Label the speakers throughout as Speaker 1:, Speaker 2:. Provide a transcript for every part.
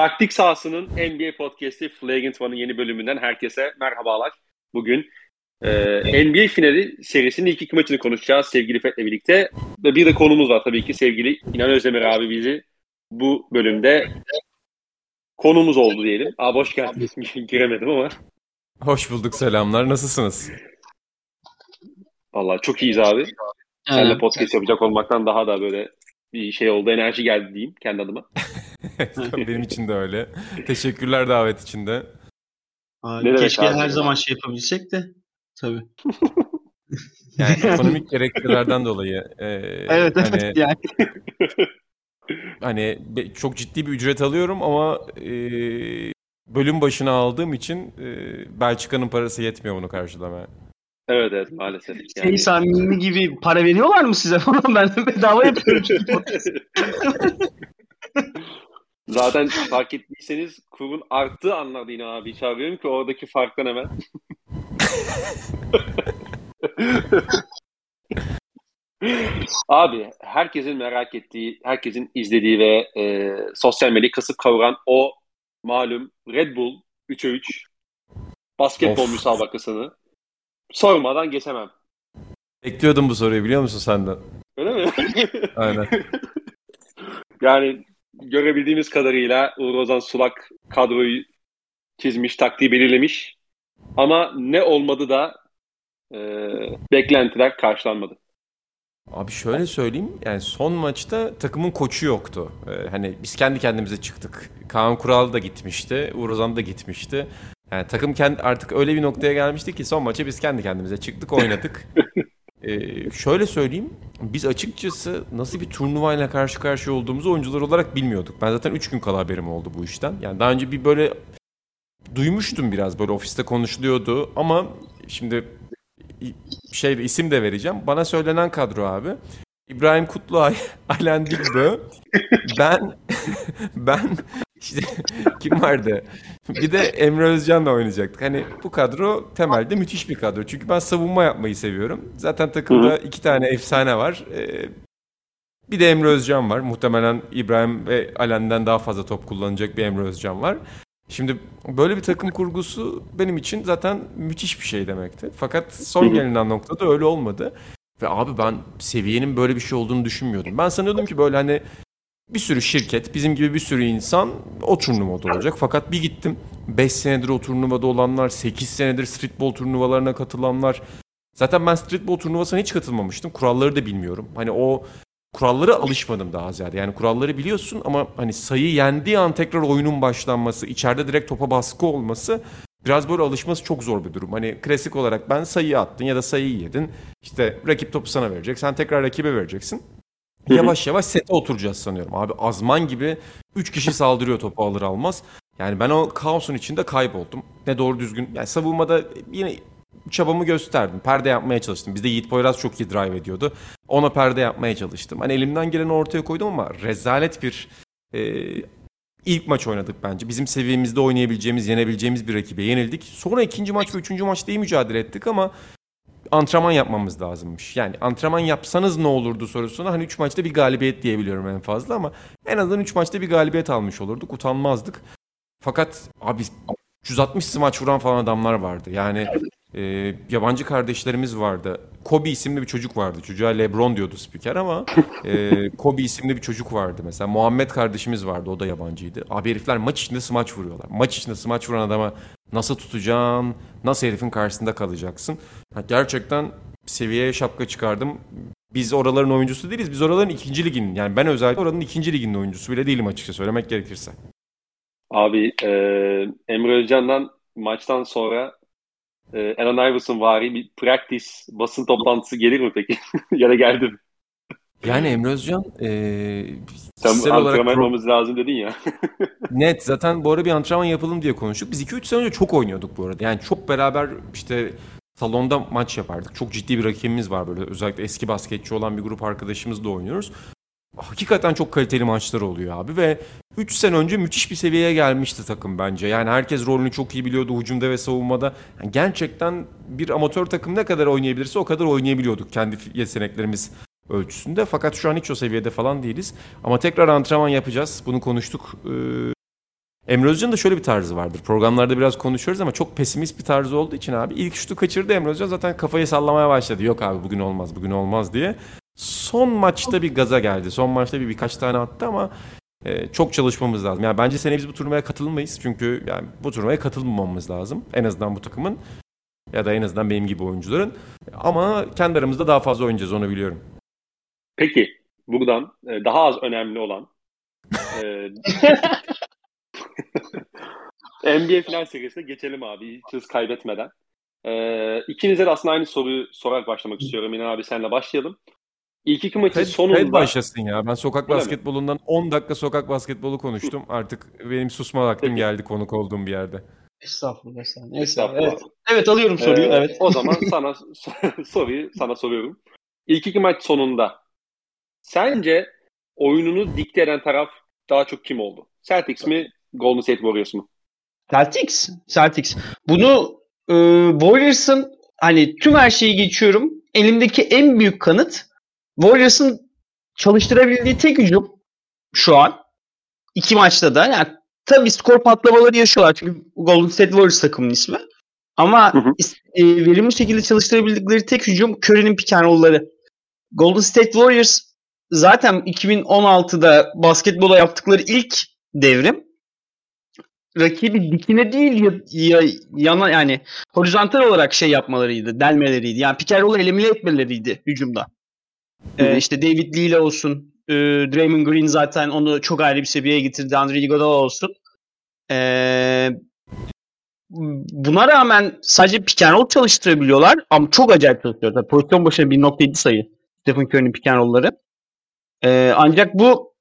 Speaker 1: Taktik sahasının NBA podcast'i Flagrant One'ın yeni bölümünden herkese merhabalar. Bugün e, NBA finali serisinin ilk iki maçını konuşacağız sevgili Fet'le birlikte. Ve bir de konumuz var tabii ki sevgili İnan Özdemir abi bizi bu bölümde konumuz oldu diyelim. Abi hoş geldiniz. Giremedim ama.
Speaker 2: Hoş bulduk selamlar. Nasılsınız?
Speaker 1: Vallahi çok iyiyiz abi. Seninle podcast yapacak olmaktan daha da böyle bir şey oldu. Enerji geldi diyeyim kendi adıma.
Speaker 2: Benim için de öyle. Teşekkürler davet için de.
Speaker 3: Abi, keşke her zaman şey yapabilsek de. Tabii.
Speaker 2: Yani ekonomik gerekçelerden dolayı.
Speaker 3: E, evet hani, evet yani.
Speaker 2: hani çok ciddi bir ücret alıyorum ama e, bölüm başına aldığım için e, Belçika'nın parası yetmiyor bunu karşılamaya.
Speaker 1: Evet evet maalesef.
Speaker 3: Yani... Şey samimi gibi para veriyorlar mı size falan? Ben de bedava yapıyorum.
Speaker 1: Zaten fark ettiyseniz kurun arttığı anlarda yine abi çağırıyorum ki oradaki farktan hemen. abi herkesin merak ettiği, herkesin izlediği ve e, sosyal medyayı kasıp kavuran o malum Red Bull 3'e 3 basketbol of. müsabakasını sormadan geçemem.
Speaker 2: Bekliyordum bu soruyu biliyor musun senden?
Speaker 1: Öyle mi?
Speaker 2: Aynen.
Speaker 1: yani görebildiğimiz kadarıyla Uğur Ozan Sulak kadroyu çizmiş, taktiği belirlemiş. Ama ne olmadı da e, beklentiler karşılanmadı.
Speaker 2: Abi şöyle söyleyeyim yani son maçta takımın koçu yoktu. Ee, hani biz kendi kendimize çıktık. Kaan Kural da gitmişti, Uğur Ozan da gitmişti. Yani takım kendi artık öyle bir noktaya gelmişti ki son maçı biz kendi kendimize çıktık, oynadık. Ee, şöyle söyleyeyim, biz açıkçası nasıl bir turnuvayla karşı karşıya olduğumuzu oyuncular olarak bilmiyorduk. Ben zaten 3 gün kala haberim oldu bu işten. Yani daha önce bir böyle duymuştum biraz böyle ofiste konuşuluyordu ama şimdi şey isim de vereceğim. Bana söylenen kadro abi. İbrahim Kutluay, Alen Dilbö, ben ben işte kim vardı? Bir de Emre Özcan'la oynayacaktık. Hani bu kadro temelde müthiş bir kadro. Çünkü ben savunma yapmayı seviyorum. Zaten takımda iki tane efsane var. Ee, bir de Emre Özcan var. Muhtemelen İbrahim ve Alen'den daha fazla top kullanacak bir Emre Özcan var. Şimdi böyle bir takım kurgusu benim için zaten müthiş bir şey demekti. Fakat son gelinen noktada öyle olmadı. Ve abi ben seviyenin böyle bir şey olduğunu düşünmüyordum. Ben sanıyordum ki böyle hani bir sürü şirket, bizim gibi bir sürü insan o turnuvada olacak. Fakat bir gittim 5 senedir o turnuvada olanlar, 8 senedir streetball turnuvalarına katılanlar. Zaten ben streetball turnuvasına hiç katılmamıştım. Kuralları da bilmiyorum. Hani o kurallara alışmadım daha ziyade. Yani kuralları biliyorsun ama hani sayı yendiği an tekrar oyunun başlanması, içeride direkt topa baskı olması biraz böyle alışması çok zor bir durum. Hani klasik olarak ben sayıyı attın ya da sayıyı yedin. İşte rakip topu sana verecek. Sen tekrar rakibe vereceksin. Yavaş yavaş sete oturacağız sanıyorum. Abi azman gibi 3 kişi saldırıyor topu alır almaz. Yani ben o kaosun içinde kayboldum. Ne doğru düzgün. Yani savunmada yine çabamı gösterdim. Perde yapmaya çalıştım. Bizde Yiğit Poyraz çok iyi drive ediyordu. Ona perde yapmaya çalıştım. Hani elimden geleni ortaya koydum ama rezalet bir e, ilk maç oynadık bence. Bizim seviyemizde oynayabileceğimiz, yenebileceğimiz bir rakibe yenildik. Sonra ikinci maç ve üçüncü maçta iyi mücadele ettik ama antrenman yapmamız lazımmış. Yani antrenman yapsanız ne olurdu sorusuna hani 3 maçta bir galibiyet diyebiliyorum en fazla ama en azından 3 maçta bir galibiyet almış olurduk. Utanmazdık. Fakat abi 360 smaç vuran falan adamlar vardı. Yani e, yabancı kardeşlerimiz vardı. Kobe isimli bir çocuk vardı. Çocuğa Lebron diyordu spiker ama e, Kobe isimli bir çocuk vardı mesela. Muhammed kardeşimiz vardı. O da yabancıydı. Abi herifler maç içinde smaç vuruyorlar. Maç içinde smaç vuran adama nasıl tutacaksın? Nasıl herifin karşısında kalacaksın? Ha, gerçekten seviyeye şapka çıkardım. Biz oraların oyuncusu değiliz. Biz oraların ikinci liginin yani ben özellikle oranın ikinci liginin oyuncusu bile değilim açıkça söylemek gerekirse.
Speaker 1: Abi e, Emre Özcan'dan maçtan sonra e, Allen Iverson vari bir practice basın toplantısı gelir mi peki? ya da geldi mi?
Speaker 2: Yani Emre Özcan e,
Speaker 1: Sen antrenman olarak yapmamız lazım dedin ya.
Speaker 2: net zaten bu ara bir antrenman yapalım diye konuştuk. Biz 2-3 sene önce çok oynuyorduk bu arada. Yani çok beraber işte salonda maç yapardık. Çok ciddi bir rakibimiz var böyle. Özellikle eski basketçi olan bir grup arkadaşımızla oynuyoruz. Hakikaten çok kaliteli maçlar oluyor abi ve 3 sene önce müthiş bir seviyeye gelmişti takım bence. Yani herkes rolünü çok iyi biliyordu hücumda ve savunmada. Yani gerçekten bir amatör takım ne kadar oynayabilirse o kadar oynayabiliyorduk kendi yeteneklerimiz ölçüsünde. Fakat şu an hiç o seviyede falan değiliz. Ama tekrar antrenman yapacağız. Bunu konuştuk. Ee, Emre Özcan'ın da şöyle bir tarzı vardır. Programlarda biraz konuşuyoruz ama çok pesimist bir tarzı olduğu için abi ilk şutu kaçırdı Emre Özcan zaten kafayı sallamaya başladı. Yok abi bugün olmaz bugün olmaz diye. Son maçta bir gaza geldi. Son maçta bir birkaç tane attı ama e, çok çalışmamız lazım. Yani bence sene biz bu turnuvaya katılmayız. Çünkü yani bu turnuvaya katılmamamız lazım. En azından bu takımın ya da en azından benim gibi oyuncuların. Ama kendi aramızda daha fazla oynayacağız onu biliyorum.
Speaker 1: Peki buradan e, daha az önemli olan e, NBA final serisine geçelim abi hiç hız kaybetmeden. E, ikinize de aslında aynı soruyu sorarak başlamak istiyorum. Yine abi senle başlayalım. İlk iki maçın
Speaker 2: Fed,
Speaker 1: sonunda...
Speaker 2: Fed başlasın ya. Ben sokak
Speaker 1: Öyle mi?
Speaker 2: basketbolundan 10 dakika sokak basketbolu konuştum. Artık benim susma vaktim geldi konuk olduğum bir yerde.
Speaker 3: Estağfurullah. Estağfurullah.
Speaker 1: Estağfurullah.
Speaker 3: Evet. evet alıyorum soruyu.
Speaker 1: Ee,
Speaker 3: evet.
Speaker 1: O zaman sana soruyu sana soruyorum. İlk iki maç sonunda sence oyununu dikte eden taraf daha çok kim oldu? Celtics mi, Golden State Warriors mu?
Speaker 3: Celtics. Celtics. Bunu e, Warriors'ın hani tüm her şeyi geçiyorum. Elimdeki en büyük kanıt Warriors'ın çalıştırabildiği tek hücum şu an. iki maçta da. Yani tabii skor patlamaları yaşıyorlar. Çünkü Golden State Warriors takımının ismi. Ama
Speaker 1: Hı hı.
Speaker 3: e, verimli şekilde çalıştırabildikleri tek hücum Curry'nin pick. Golden State Warriors zaten 2016'da basketbola yaptıkları ilk devrim rakibi dikine değil ya, ya- yana yani horizontal olarak şey yapmalarıydı, delmeleriydi. Yani pick and roll'u elimine etmeleriydi hücumda. Ee, işte David Lee ile olsun, e, Draymond Green zaten onu çok ayrı bir seviyeye getirdi. Andre Iguodala olsun. Ee, buna rağmen sadece pick and roll çalıştırabiliyorlar ama çok acayip çalışıyor. Tabii pozisyon başına 1.7 sayı Stephen Curry'nin pick and roll'ları. Ee, ancak bu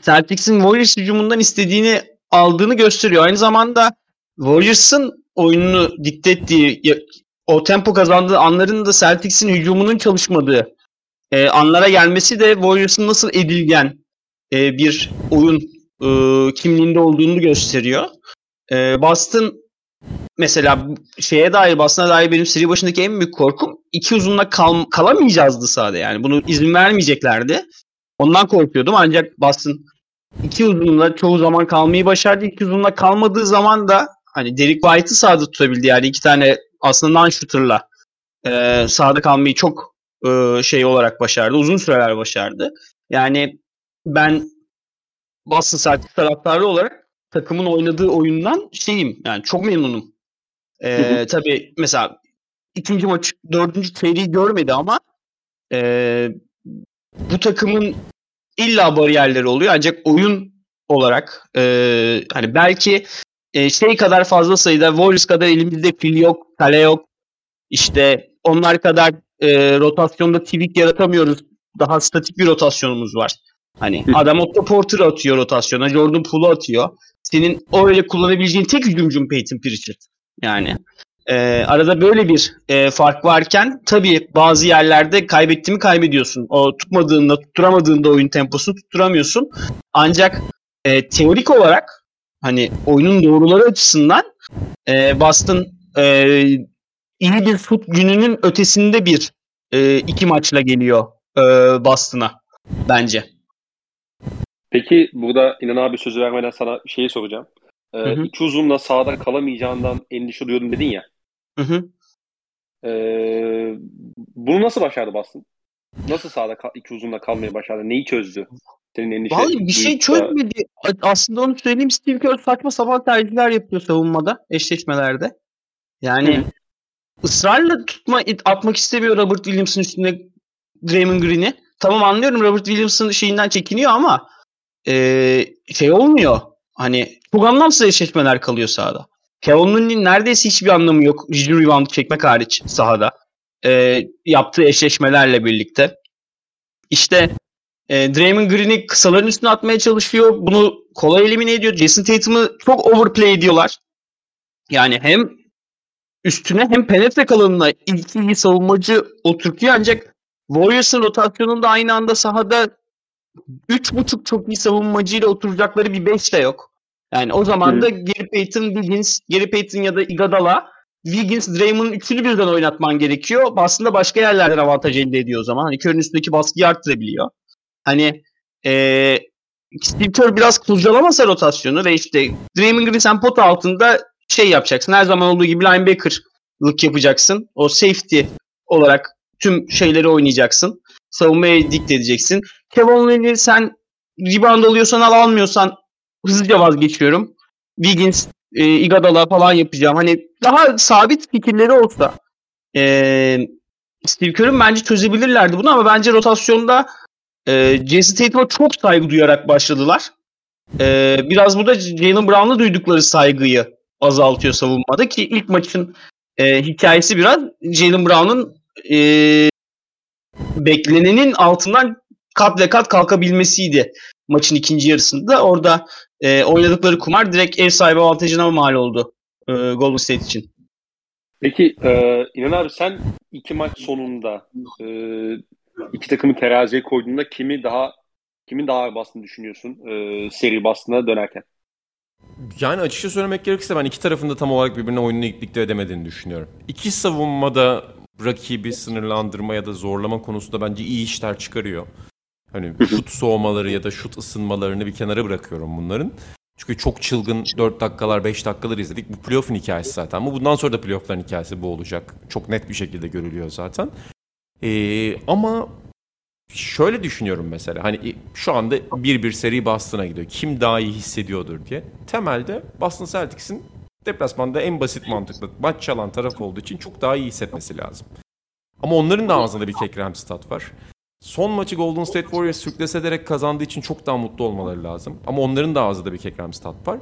Speaker 3: Celtics'in Warriors hücumundan istediğini aldığını gösteriyor. Aynı zamanda Warriors'ın oyununu dikte ettiği, o tempo kazandığı anların da Celtics'in hücumunun çalışmadığı e, anlara gelmesi de Warriors'ın nasıl edilgen e, bir oyun e, kimliğinde olduğunu gösteriyor. E, Boston mesela şeye dair Boston'a dair benim seri başındaki en büyük korkum iki uzunla kal, kalamayacağızdı sahada yani. Bunu izin vermeyeceklerdi. Ondan korkuyordum ancak Boston iki uzunla çoğu zaman kalmayı başardı. İki uzunla kalmadığı zaman da hani Derek White'ı sahada tutabildi. Yani iki tane aslında non-shooter'la e, sahada kalmayı çok e, şey olarak başardı. Uzun süreler başardı. Yani ben Boston Celtics taraftarı olarak takımın oynadığı oyundan şeyim yani çok memnunum. E,
Speaker 1: hı.
Speaker 3: tabii mesela ikinci maç dördüncü seriyi görmedi ama e, bu takımın illa bariyerleri oluyor ancak oyun olarak e, hani belki e, şey kadar fazla sayıda Warriors kadar elimizde pil yok, kale yok. İşte onlar kadar e, rotasyonda tweak yaratamıyoruz. Daha statik bir rotasyonumuz var. Hani adam Otto Porter atıyor rotasyona, Jordan Poole'u atıyor. Senin öyle kullanabileceğin tek hücumcun Peyton Pritchard. Yani e, arada böyle bir e, fark varken tabii bazı yerlerde kaybettiğimi kaybediyorsun. O tutmadığında, tutturamadığında oyun temposunu tutturamıyorsun. Ancak e, teorik olarak hani oyunun doğruları açısından e, Boston e, iyi bir şut gününün ötesinde bir e, iki maçla geliyor e, Boston'a bence.
Speaker 1: Peki burada İnan abi sözü vermeden sana bir şeyi soracağım. Ee,
Speaker 3: Hı hı.
Speaker 1: iki uzunla sahada kalamayacağından endişe duyuyordum dedin ya.
Speaker 3: Hı hı.
Speaker 1: Ee, bunu nasıl başardı Boston? Nasıl sahada iki uzunla kalmayı başardı? Neyi çözdü? Senin endişe
Speaker 3: Vallahi bir şey çözmedi. Aslında onu söyleyeyim Steve Kerr saçma sapan tercihler yapıyor savunmada, eşleşmelerde. Yani. Israrla tutma atmak istemiyor Robert Williams'ın üstüne Draymond Green'i. Tamam anlıyorum Robert Williams'ın şeyinden çekiniyor ama eee, şey olmuyor. Hani çok anlamsız eşleşmeler kalıyor sahada. Looney'nin neredeyse hiçbir anlamı yok. Hücum rebound çekmek hariç sahada. Eee, yaptığı eşleşmelerle birlikte. İşte e, Draymond Green'i kısaların üstüne atmaya çalışıyor. Bunu kolay elimine ediyor. Jason Tatum'ı çok overplay ediyorlar. Yani hem üstüne hem penetre kalanına ilk iyi savunmacı oturtuyor ancak Warriors'ın rotasyonunda aynı anda sahada 3.5 çok iyi savunmacıyla oturacakları bir 5 de yok. Yani o zaman da Gary Payton, Wiggins, Gary Payton ya da Iguodala, Wiggins, Draymond'un üçünü birden oynatman gerekiyor. Aslında başka yerlerden avantaj elde ediyor o zaman. Hani Curry'nin üstündeki baskıyı arttırabiliyor. Hani eee Steve Kerr biraz kurcalamasa rotasyonu ve işte Draymond Green sen pot altında şey yapacaksın. Her zaman olduğu gibi linebacker'lık yapacaksın. O safety olarak tüm şeyleri oynayacaksın. Savunmaya dikte edeceksin. Kevin Looney sen rebound alıyorsan al almıyorsan hızlıca vazgeçiyorum. Wiggins, e, Iguodala falan yapacağım. Hani daha sabit fikirleri olsa e, Steve Kerr'ın bence çözebilirlerdi bunu ama bence rotasyonda e, Jason Tatum'a çok saygı duyarak başladılar. E, biraz burada Jalen Brown'la duydukları saygıyı azaltıyor savunmada ki ilk maçın e, hikayesi biraz Jalen Brown'un e, beklenenin altından kat ve kat kalkabilmesiydi maçın ikinci yarısında. Orada e, oynadıkları kumar direkt ev sahibi avantajına mal oldu e, Golden State için.
Speaker 1: Peki e, İnan abi sen iki maç sonunda e, iki takımı teraziye koyduğunda kimi daha kimin daha ağır bastığını düşünüyorsun e, seri bastığına dönerken?
Speaker 2: Yani açıkça söylemek gerekirse ben iki tarafında tam olarak birbirine oyununu dikte edemediğini düşünüyorum. İki savunmada rakibi sınırlandırma ya da zorlama konusunda bence iyi işler çıkarıyor. Hani şut soğumaları ya da şut ısınmalarını bir kenara bırakıyorum bunların. Çünkü çok çılgın 4 dakikalar 5 dakikalar izledik. Bu playoff'un hikayesi zaten. Bu bundan sonra da playoff'ların hikayesi bu olacak. Çok net bir şekilde görülüyor zaten. Ee, ama şöyle düşünüyorum mesela. Hani şu anda bir bir seri Boston'a gidiyor. Kim daha iyi hissediyordur diye. Temelde Boston Celtics'in deplasmanda en basit mantıklı maç çalan taraf olduğu için çok daha iyi hissetmesi lazım. Ama onların da ağzında bir Kekrem stat var. Son maçı Golden State Warriors sürklese ederek kazandığı için çok daha mutlu olmaları lazım. Ama onların da ağzında bir Kekrem stat var.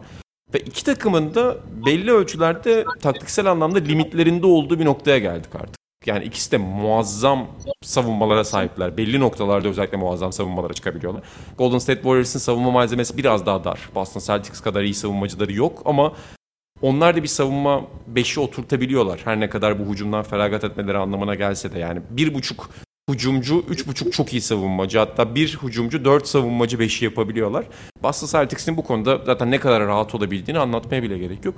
Speaker 2: Ve iki takımın da belli ölçülerde taktiksel anlamda limitlerinde olduğu bir noktaya geldik artık. Yani ikisi de muazzam savunmalara sahipler. Belli noktalarda özellikle muazzam savunmalara çıkabiliyorlar. Golden State Warriors'ın savunma malzemesi biraz daha dar. Boston Celtics kadar iyi savunmacıları yok ama onlar da bir savunma beşi oturtabiliyorlar. Her ne kadar bu hücumdan feragat etmeleri anlamına gelse de yani bir buçuk hücumcu, üç buçuk çok iyi savunmacı. Hatta bir hücumcu, dört savunmacı beşi yapabiliyorlar. Boston Celtics'in bu konuda zaten ne kadar rahat olabildiğini anlatmaya bile gerek yok.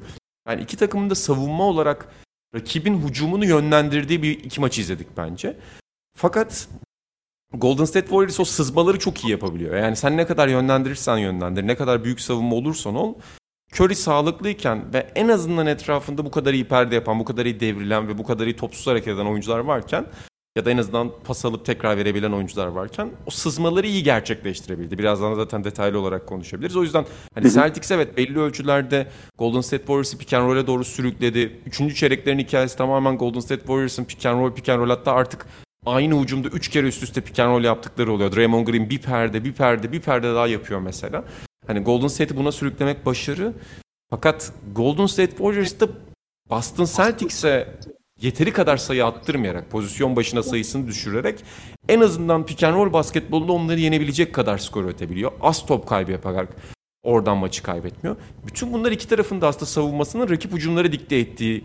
Speaker 2: Yani iki takımın da savunma olarak rakibin hücumunu yönlendirdiği bir iki maç izledik bence. Fakat Golden State Warriors o sızmaları çok iyi yapabiliyor. Yani sen ne kadar yönlendirirsen yönlendir, ne kadar büyük savunma olursan ol, Curry sağlıklıyken ve en azından etrafında bu kadar iyi perde yapan, bu kadar iyi devrilen ve bu kadar iyi topsuz hareket eden oyuncular varken ya da en azından pas alıp tekrar verebilen oyuncular varken o sızmaları iyi gerçekleştirebildi. Birazdan zaten detaylı olarak konuşabiliriz. O yüzden hani Celtics evet belli ölçülerde Golden State Warriors'ı pick and roll'e doğru sürükledi. Üçüncü çeyreklerin hikayesi tamamen Golden State Warriors'ın pick and roll, pick and roll hatta artık aynı hücumda üç kere üst üste pick and roll yaptıkları oluyor. Draymond Green bir perde, bir perde, bir perde daha yapıyor mesela. Hani Golden State'i buna sürüklemek başarı. Fakat Golden State Warriors'ta Boston Celtics'e yeteri kadar sayı attırmayarak, pozisyon başına sayısını düşürerek en azından pick and roll basketbolunda onları yenebilecek kadar skor ötebiliyor. Az top kaybı yaparak oradan maçı kaybetmiyor. Bütün bunlar iki tarafında aslında savunmasının rakip ucumları dikte ettiği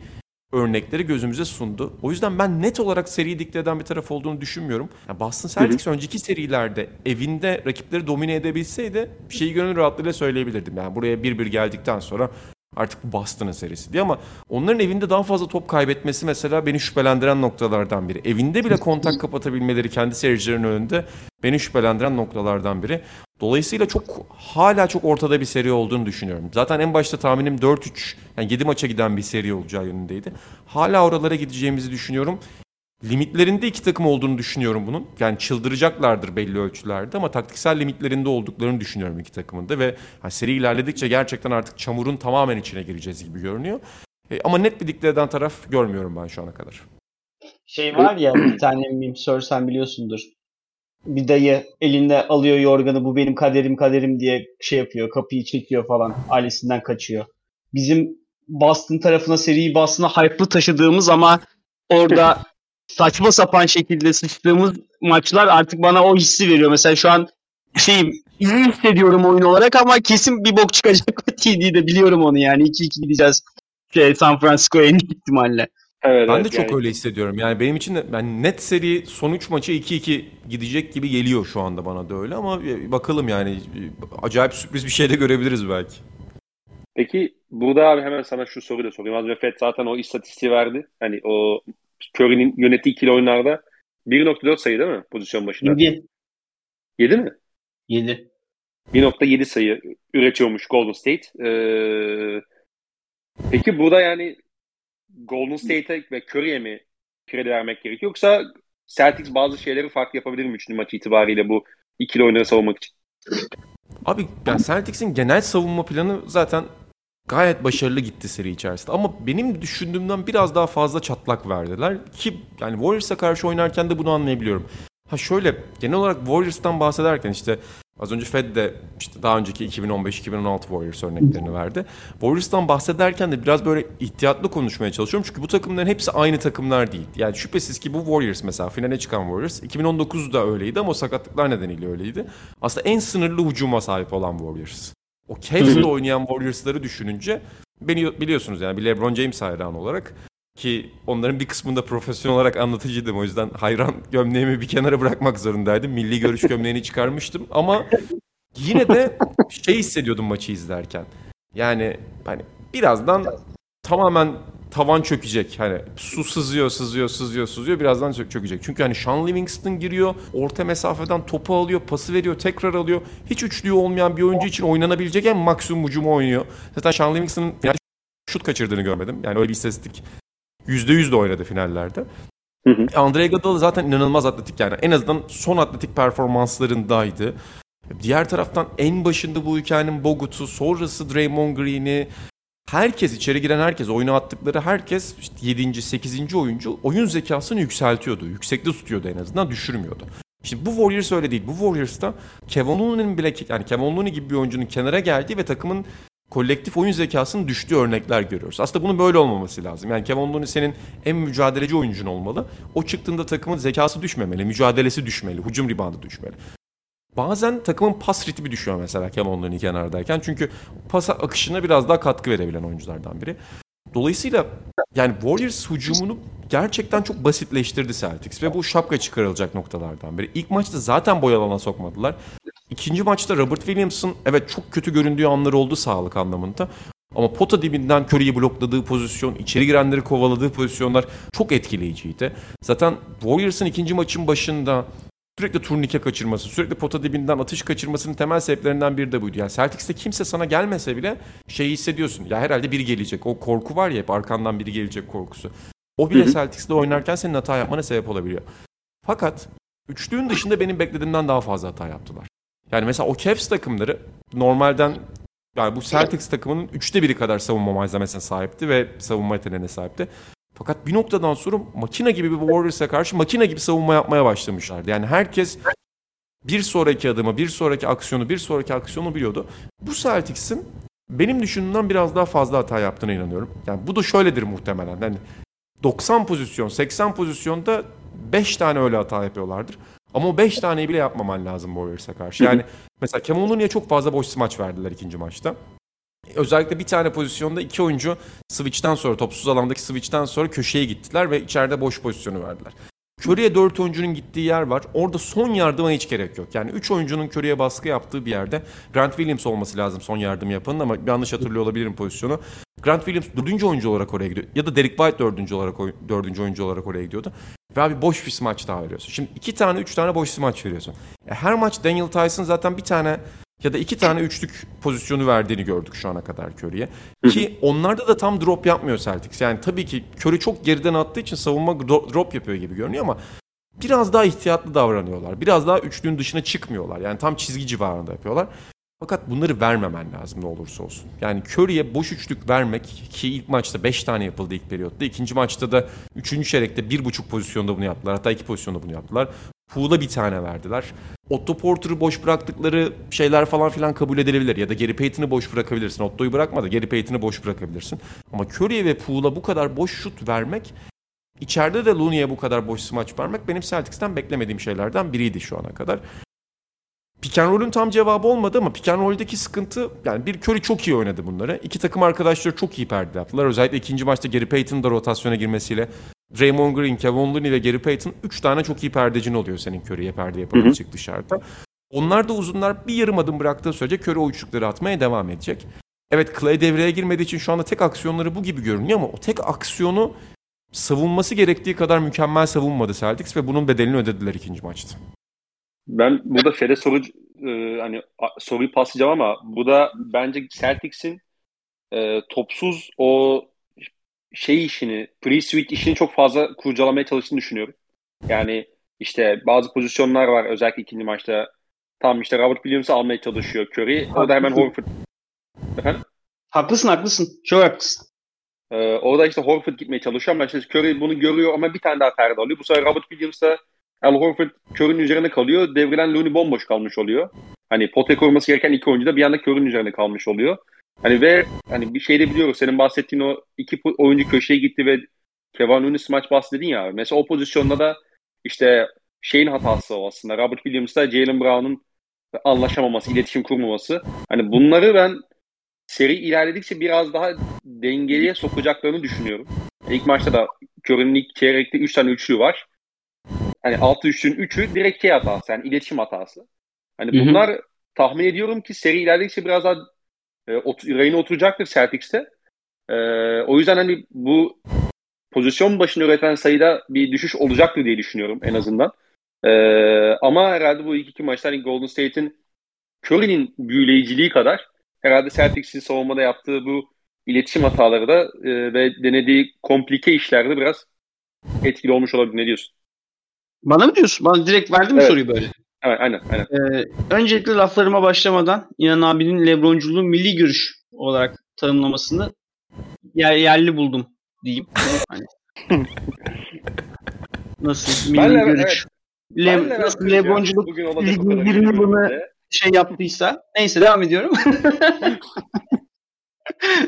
Speaker 2: örnekleri gözümüze sundu. O yüzden ben net olarak seriyi dikte eden bir taraf olduğunu düşünmüyorum. Yani Boston Celtics hı hı. önceki serilerde evinde rakipleri domine edebilseydi bir şeyi gönül rahatlığıyla söyleyebilirdim. Yani buraya bir bir geldikten sonra Artık bu Boston'ın serisi diye ama onların evinde daha fazla top kaybetmesi mesela beni şüphelendiren noktalardan biri. Evinde bile kontak kapatabilmeleri kendi seyircilerin önünde beni şüphelendiren noktalardan biri. Dolayısıyla çok hala çok ortada bir seri olduğunu düşünüyorum. Zaten en başta tahminim 4-3 yani 7 maça giden bir seri olacağı yönündeydi. Hala oralara gideceğimizi düşünüyorum. Limitlerinde iki takım olduğunu düşünüyorum bunun. Yani çıldıracaklardır belli ölçülerde ama taktiksel limitlerinde olduklarını düşünüyorum iki takımın da ve hani seri ilerledikçe gerçekten artık çamurun tamamen içine gireceğiz gibi görünüyor. E, ama net bir dikte eden taraf görmüyorum ben şu ana kadar.
Speaker 3: Şey var ya bir tane meme sorsan biliyorsundur. Bir dayı elinde alıyor yorganı bu benim kaderim kaderim diye şey yapıyor kapıyı çekiyor falan ailesinden kaçıyor. Bizim Boston tarafına seriyi Boston'a hype'lı taşıdığımız ama orada saçma sapan şekilde sıçtığımız maçlar artık bana o hissi veriyor. Mesela şu an şeyim iyi hissediyorum oyun olarak ama kesin bir bok çıkacak o TD'de biliyorum onu yani. 2-2 gideceğiz şey, San Francisco'ya en ihtimalle.
Speaker 2: Evet, ben evet, de çok yani. öyle hissediyorum. Yani benim için de ben net seri son 3 maçı 2-2 gidecek gibi geliyor şu anda bana da öyle ama bakalım yani acayip sürpriz bir şey de görebiliriz belki.
Speaker 1: Peki burada abi hemen sana şu soruyu da sorayım. Az önce Fed zaten o istatistiği verdi. Hani o Curry'nin yönettiği ikili oyunlarda 1.4 sayı değil mi pozisyon başına?
Speaker 3: 7.
Speaker 1: 7 mi?
Speaker 3: 7.
Speaker 1: 1.7 sayı üretiyormuş Golden State. Ee, peki burada yani Golden State'e ve Curry'e mi kredi vermek gerekiyor yoksa Celtics bazı şeyleri farklı yapabilir mi üçüncü maç itibariyle bu ikili oyunları savunmak için?
Speaker 2: Abi yani Celtics'in genel savunma planı zaten gayet başarılı gitti seri içerisinde. Ama benim düşündüğümden biraz daha fazla çatlak verdiler. Ki yani Warriors'a karşı oynarken de bunu anlayabiliyorum. Ha şöyle genel olarak Warriors'tan bahsederken işte az önce Fed de işte daha önceki 2015-2016 Warriors örneklerini verdi. Warriors'tan bahsederken de biraz böyle ihtiyatlı konuşmaya çalışıyorum. Çünkü bu takımların hepsi aynı takımlar değil. Yani şüphesiz ki bu Warriors mesela finale çıkan Warriors 2019'da öyleydi ama o sakatlıklar nedeniyle öyleydi. Aslında en sınırlı hücuma sahip olan Warriors. O Cavs'le oynayan Warriors'ları düşününce beni biliyorsunuz yani bir LeBron James hayranı olarak ki onların bir kısmında profesyonel olarak anlatıcıydım. O yüzden hayran gömleğimi bir kenara bırakmak zorundaydım. Milli görüş gömleğini çıkarmıştım ama yine de şey hissediyordum maçı izlerken. Yani hani birazdan tamamen tavan çökecek. Hani su sızıyor, sızıyor, sızıyor, sızıyor. Birazdan çökecek. Çünkü hani Sean Livingston giriyor, orta mesafeden topu alıyor, pası veriyor, tekrar alıyor. Hiç üçlüğü olmayan bir oyuncu için oynanabilecek en maksimum hücumu oynuyor. Zaten Sean Livingston'ın şut kaçırdığını görmedim. Yani öyle bir istatistik %100 de oynadı finallerde. Hı hı. Andre Iguodala zaten inanılmaz atletik yani. En azından son atletik performanslarındaydı. Diğer taraftan en başında bu hikayenin Bogut'u, sonrası Draymond Green'i, herkes içeri giren herkes, oyuna attıkları herkes işte 7. 8. oyuncu oyun zekasını yükseltiyordu. Yüksekte tutuyordu en azından, düşürmüyordu. Şimdi bu Warriors öyle değil. Bu Warriors'ta Kevin Looney'nin bile yani Kevin Looney gibi bir oyuncunun kenara geldiği ve takımın kolektif oyun zekasının düştüğü örnekler görüyoruz. Aslında bunun böyle olmaması lazım. Yani Kevin Looney senin en mücadeleci oyuncun olmalı. O çıktığında takımın zekası düşmemeli, mücadelesi düşmeli, hücum ribandı düşmeli. Bazen takımın pas ritmi düşüyor mesela Kevin Looney kenardayken. Çünkü pas akışına biraz daha katkı verebilen oyunculardan biri. Dolayısıyla yani Warriors hücumunu gerçekten çok basitleştirdi Celtics ve bu şapka çıkarılacak noktalardan biri. İlk maçta zaten boy alana sokmadılar. İkinci maçta Robert Williams'ın evet çok kötü göründüğü anlar oldu sağlık anlamında. Ama pota dibinden Curry'i blokladığı pozisyon, içeri girenleri kovaladığı pozisyonlar çok etkileyiciydi. Zaten Warriors'ın ikinci maçın başında sürekli turnike kaçırması, sürekli pota dibinden atış kaçırmasının temel sebeplerinden biri de buydu. Yani Celtics'te kimse sana gelmese bile şeyi hissediyorsun. Ya herhalde biri gelecek. O korku var ya hep arkandan biri gelecek korkusu. O bile Celtics'te oynarken senin hata yapmana sebep olabiliyor. Fakat üçlüğün dışında benim beklediğimden daha fazla hata yaptılar. Yani mesela o Cavs takımları normalden yani bu Celtics takımının üçte biri kadar savunma malzemesine sahipti ve savunma yeteneğine sahipti. Fakat bir noktadan sonra makine gibi bir Warriors'a karşı makine gibi savunma yapmaya başlamışlardı. Yani herkes bir sonraki adımı, bir sonraki aksiyonu, bir sonraki aksiyonu biliyordu. Bu Celtics'in benim düşündüğümden biraz daha fazla hata yaptığına inanıyorum. Yani bu da şöyledir muhtemelen. Yani 90 pozisyon, 80 pozisyonda 5 tane öyle hata yapıyorlardır. Ama o 5 taneyi bile yapmaman lazım Warriors'a karşı. Yani mesela Kevin Looney'e çok fazla boş smaç verdiler ikinci maçta. Özellikle bir tane pozisyonda iki oyuncu switch'ten sonra, topsuz alandaki switch'ten sonra köşeye gittiler ve içeride boş pozisyonu verdiler. Curry'e 4 oyuncunun gittiği yer var. Orada son yardıma hiç gerek yok. Yani 3 oyuncunun Curry'e baskı yaptığı bir yerde Grant Williams olması lazım son yardım yapanın ama yanlış hatırlıyor olabilirim pozisyonu. Grant Williams 4. oyuncu olarak oraya gidiyor. Ya da Derek White 4. olarak 4. oyuncu olarak oraya gidiyordu. Ve abi boş bir smaç daha veriyorsun. Şimdi 2 tane 3 tane boş smaç veriyorsun. E her maç Daniel Tyson zaten bir tane ya da iki tane üçlük pozisyonu verdiğini gördük şu ana kadar Curry'e. Ki onlarda da tam drop yapmıyor Celtics. Yani tabii ki Curry çok geriden attığı için savunma drop yapıyor gibi görünüyor ama biraz daha ihtiyatlı davranıyorlar. Biraz daha üçlüğün dışına çıkmıyorlar. Yani tam çizgi civarında yapıyorlar. Fakat bunları vermemen lazım ne olursa olsun. Yani Curry'e boş üçlük vermek ki ilk maçta 5 tane yapıldı ilk periyotta. ikinci maçta da 3. çeyrekte 1.5 pozisyonda bunu yaptılar. Hatta 2 pozisyonda bunu yaptılar. Pool'a bir tane verdiler. Otto Porter'ı boş bıraktıkları şeyler falan filan kabul edilebilir. Ya da Gary Payton'ı boş bırakabilirsin. Otto'yu bırakma da Gary Payton'ı boş bırakabilirsin. Ama Curry'e ve Pool'a bu kadar boş şut vermek içeride de Looney'e bu kadar boş smaç vermek benim Celtics'ten beklemediğim şeylerden biriydi şu ana kadar. Pick and roll'ün tam cevabı olmadı ama pick and roll'deki sıkıntı yani bir Curry çok iyi oynadı bunları. İki takım arkadaşları çok iyi perde yaptılar. Özellikle ikinci maçta Gary Payton'ın da rotasyona girmesiyle Draymond Green, Kevin Looney ve Gary Payton 3 tane çok iyi perdecin oluyor senin Curry'e perde yapabilecek dışarıda. Onlar da uzunlar bir yarım adım bıraktığı sürece Curry o üçlükleri atmaya devam edecek. Evet Clay devreye girmediği için şu anda tek aksiyonları bu gibi görünüyor ama o tek aksiyonu savunması gerektiği kadar mükemmel savunmadı Celtics ve bunun bedelini ödediler ikinci maçta.
Speaker 1: Ben burada Fed'e soru e, hani soruyu paslayacağım ama bu da bence Celtics'in e, topsuz o şey işini, pre-switch işini çok fazla kurcalamaya çalıştığını düşünüyorum. Yani işte bazı pozisyonlar var özellikle ikinci maçta. Tam işte Robert Williams'ı almaya çalışıyor Curry. O da hemen Horford. Efendim?
Speaker 3: Haklısın haklısın. Çok haklısın.
Speaker 1: Ee, orada işte Horford gitmeye çalışıyor ama işte Curry bunu görüyor ama bir tane daha perde alıyor. Bu sefer Robert Williams da Al Horford Curry'nin üzerine kalıyor. Devrilen Looney bomboş kalmış oluyor. Hani potaya koruması gereken iki oyuncu da bir anda Curry'nin üzerine kalmış oluyor. Hani ve hani bir şey de biliyoruz. Senin bahsettiğin o iki oyuncu köşeye gitti ve Kevin Looney maç bahsedin ya. Mesela o pozisyonda da işte şeyin hatası o aslında. Robert Williams'la Jalen Brown'un anlaşamaması, iletişim kurmaması. Hani bunları ben seri ilerledikçe biraz daha dengeliye sokacaklarını düşünüyorum. İlk maçta da Curry'nin ilk çeyrekte 3 tane üçlü var. Hani altı üçlünün üçü direkt şey hatası. Yani iletişim hatası. Hani bunlar tahmin ediyorum ki seri ilerledikçe biraz daha e, ot- rayına oturacaktır Celtics'te. E, o yüzden hani bu pozisyon başına üreten sayıda bir düşüş olacaktır diye düşünüyorum en azından. E, ama herhalde bu ilk iki maçta hani Golden State'in Curry'nin büyüleyiciliği kadar herhalde Celtics'in savunmada yaptığı bu iletişim hataları da e, ve denediği komplike işlerde biraz etkili olmuş olabilir. Ne diyorsun?
Speaker 3: Bana mı diyorsun? Bana direkt verdin mi
Speaker 1: Evet.
Speaker 3: soruyu böyle?
Speaker 1: Evet, aynen, aynen.
Speaker 3: Ee, öncelikle laflarıma başlamadan İnan abinin Lebronculuğu milli görüş olarak tanımlamasını yer, yerli buldum diyeyim. Hani. Nasıl milli
Speaker 1: Benle-
Speaker 3: görüş? Le,
Speaker 1: Benle
Speaker 3: nasıl
Speaker 1: ben.
Speaker 3: Lebronculuk ligin bunu- şey yaptıysa. Neyse devam ediyorum.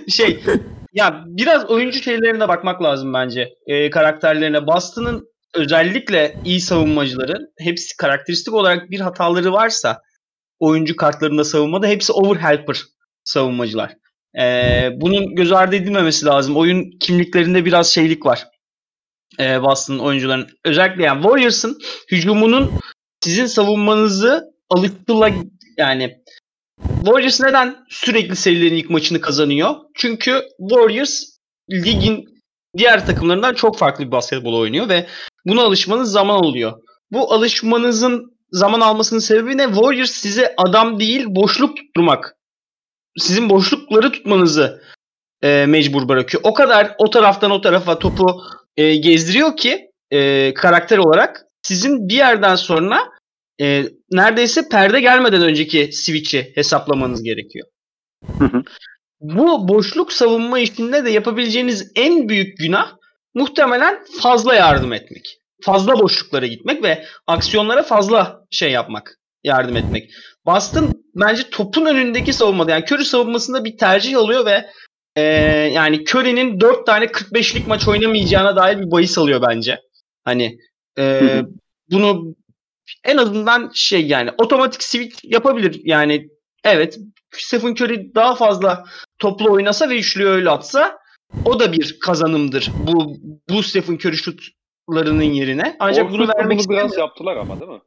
Speaker 3: şey ya biraz oyuncu şeylerine bakmak lazım bence. Ee, karakterlerine. Boston'ın özellikle iyi savunmacıları hepsi karakteristik olarak bir hataları varsa oyuncu kartlarında savunmada hepsi overhelper savunmacılar. Ee, bunun göz ardı edilmemesi lazım. Oyun kimliklerinde biraz şeylik var. Ee, Boston'ın oyuncuların. Özellikle yani Warriors'ın hücumunun sizin savunmanızı alıştıla yani Warriors neden sürekli serilerin ilk maçını kazanıyor? Çünkü Warriors ligin diğer takımlarından çok farklı bir basketbol oynuyor ve buna alışmanız zaman alıyor. Bu alışmanızın zaman almasının sebebi ne? Warriors size adam değil boşluk tutturmak. Sizin boşlukları tutmanızı e, mecbur bırakıyor. O kadar o taraftan o tarafa topu e, gezdiriyor ki e, karakter olarak sizin bir yerden sonra e, neredeyse perde gelmeden önceki switch'i hesaplamanız gerekiyor. Bu boşluk savunma işinde de yapabileceğiniz en büyük günah muhtemelen fazla yardım etmek. Fazla boşluklara gitmek ve aksiyonlara fazla şey yapmak, yardım etmek. Boston bence topun önündeki savunmada yani Curry savunmasında bir tercih alıyor ve e, yani Curry'nin 4 tane 45'lik maç oynamayacağına dair bir bahis alıyor bence. Hani e, bunu en azından şey yani otomatik switch yapabilir. Yani evet Stephen Curry daha fazla toplu oynasa ve üçlüyü öyle atsa o da bir kazanımdır. Bu bu Stephen Curry şutlarının yerine. Ancak bunu vermek
Speaker 1: bunu biraz yaptılar ama değil mi?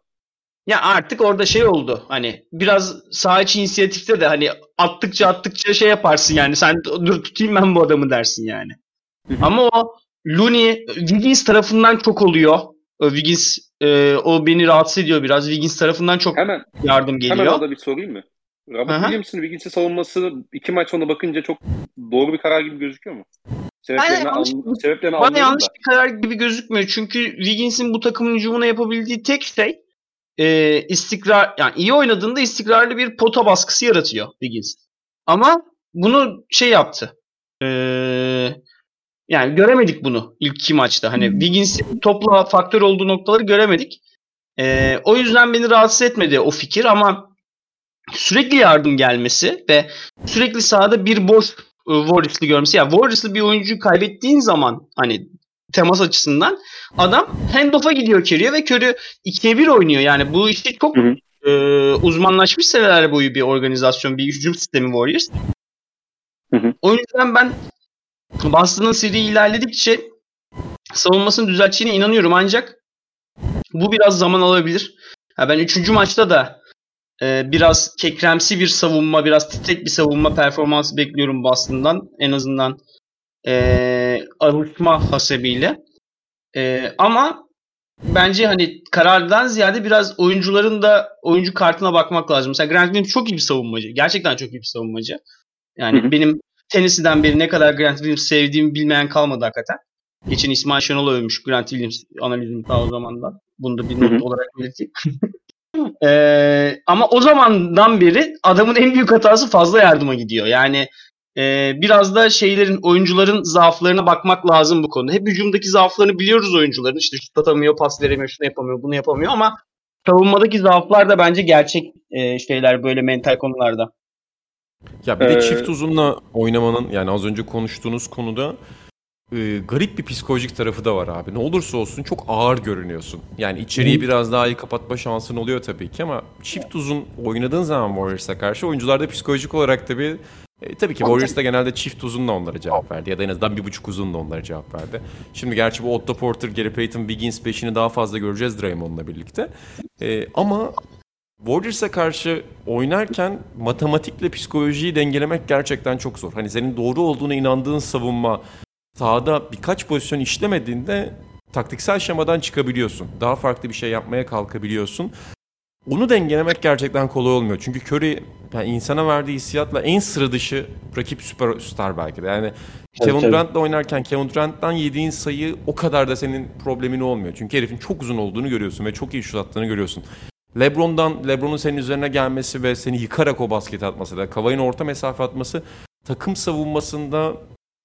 Speaker 3: Ya artık orada şey oldu. Hani biraz sağ içi inisiyatifte de hani attıkça attıkça şey yaparsın yani. Sen dur tutayım ben bu adamı dersin yani. Ama o Looney Wiggins tarafından çok oluyor. Wiggins e, o beni rahatsız ediyor biraz. Wiggins tarafından çok
Speaker 1: Hemen
Speaker 3: yardım
Speaker 1: hemen
Speaker 3: geliyor.
Speaker 1: orada bir sorayım mı? Robert. Williams'ın Wiggins'i savunması iki maç sonra bakınca çok doğru bir karar gibi gözüküyor mu? Sebeplerini,
Speaker 3: Aynen, yanlış-
Speaker 1: an, sebeplerini
Speaker 3: Bana yanlış
Speaker 1: da.
Speaker 3: bir karar gibi gözükmüyor. Çünkü Wiggins'in bu takımın hücumuna yapabildiği tek şey e, istikrar yani iyi oynadığında istikrarlı bir pota baskısı yaratıyor Wiggins. Ama bunu şey yaptı. E, yani göremedik bunu ilk iki maçta. Hani Wiggins'in topla faktör olduğu noktaları göremedik. E, o yüzden beni rahatsız etmedi o fikir ama sürekli yardım gelmesi ve sürekli sahada bir boş Warriors'lı görmesi. Ya Warriors'lı bir oyuncuyu kaybettiğin zaman hani temas açısından adam handoff'a gidiyor Curry'e ve Curry 2'ye 1 oynuyor. Yani bu işte çok
Speaker 1: Hı hı.
Speaker 3: e, uzmanlaşmış seneler boyu bir organizasyon, bir hücum sistemi Warriors.
Speaker 1: Hı hı.
Speaker 3: O yüzden ben Boston'ın seri ilerledikçe savunmasını düzelteceğine inanıyorum ancak bu biraz zaman alabilir. Ha ben 3. maçta da e, biraz kekremsi bir savunma, biraz titrek bir savunma performansı bekliyorum Boston'dan. En azından e, alışma hasebiyle. E, ama bence hani karardan ziyade biraz oyuncuların da oyuncu kartına bakmak lazım. Mesela Grant Williams çok iyi bir savunmacı. Gerçekten çok iyi bir savunmacı. Yani
Speaker 1: Hı hı.
Speaker 3: benim Tennessee'den beri ne kadar Grant Williams sevdiğimi bilmeyen kalmadı hakikaten. Geçen İsmail Şenol övmüş Grant Williams analizini ta o zamandan. Bunu da bir not olarak belirteyim. Ee, ama o zamandan beri adamın en büyük hatası fazla yardıma gidiyor. Yani e, biraz da şeylerin oyuncuların zaaflarına bakmak lazım bu konuda. Hep hücumdaki zaaflarını biliyoruz oyuncuların. İşte şut atamıyor, pas veremiyor, şunu yapamıyor, bunu yapamıyor ama savunmadaki zaaflar da bence gerçek e, şeyler böyle mental konularda.
Speaker 2: Ya bir de
Speaker 1: Ee,
Speaker 2: çift uzunla oynamanın yani az önce konuştuğunuz konuda e, garip bir psikolojik tarafı da var abi. Ne olursa olsun çok ağır görünüyorsun. Yani içeriği biraz daha iyi kapatma şansın oluyor tabii ki ama çift uzun oynadığın zaman Warriors'a karşı oyuncularda psikolojik olarak tabii e, tabii ki Warriors da genelde çift uzunla onlara cevap verdi ya da en azından bir buçuk uzunla onlara cevap verdi. Şimdi gerçi bu Otto Porter, Gary Payton, Wiggins peşini daha fazla göreceğiz Draymond'la birlikte. E, ama Warriors'a karşı oynarken matematikle psikolojiyi dengelemek gerçekten çok zor. Hani senin doğru olduğuna inandığın savunma sahada birkaç pozisyon işlemediğinde taktiksel şemadan çıkabiliyorsun. Daha farklı bir şey yapmaya kalkabiliyorsun. Onu dengelemek gerçekten kolay olmuyor. Çünkü Curry yani insana verdiği hissiyatla en sıra dışı rakip süperstar belki de. Yani Kevin
Speaker 3: tabii.
Speaker 2: Durant'la oynarken Kevin Durant'tan yediğin sayı o kadar da senin problemin olmuyor. Çünkü herifin çok uzun olduğunu görüyorsun ve çok iyi şut attığını görüyorsun. LeBron'dan LeBron'un senin üzerine gelmesi ve seni yıkarak o basket atması da Kavai'nin orta mesafe atması takım savunmasında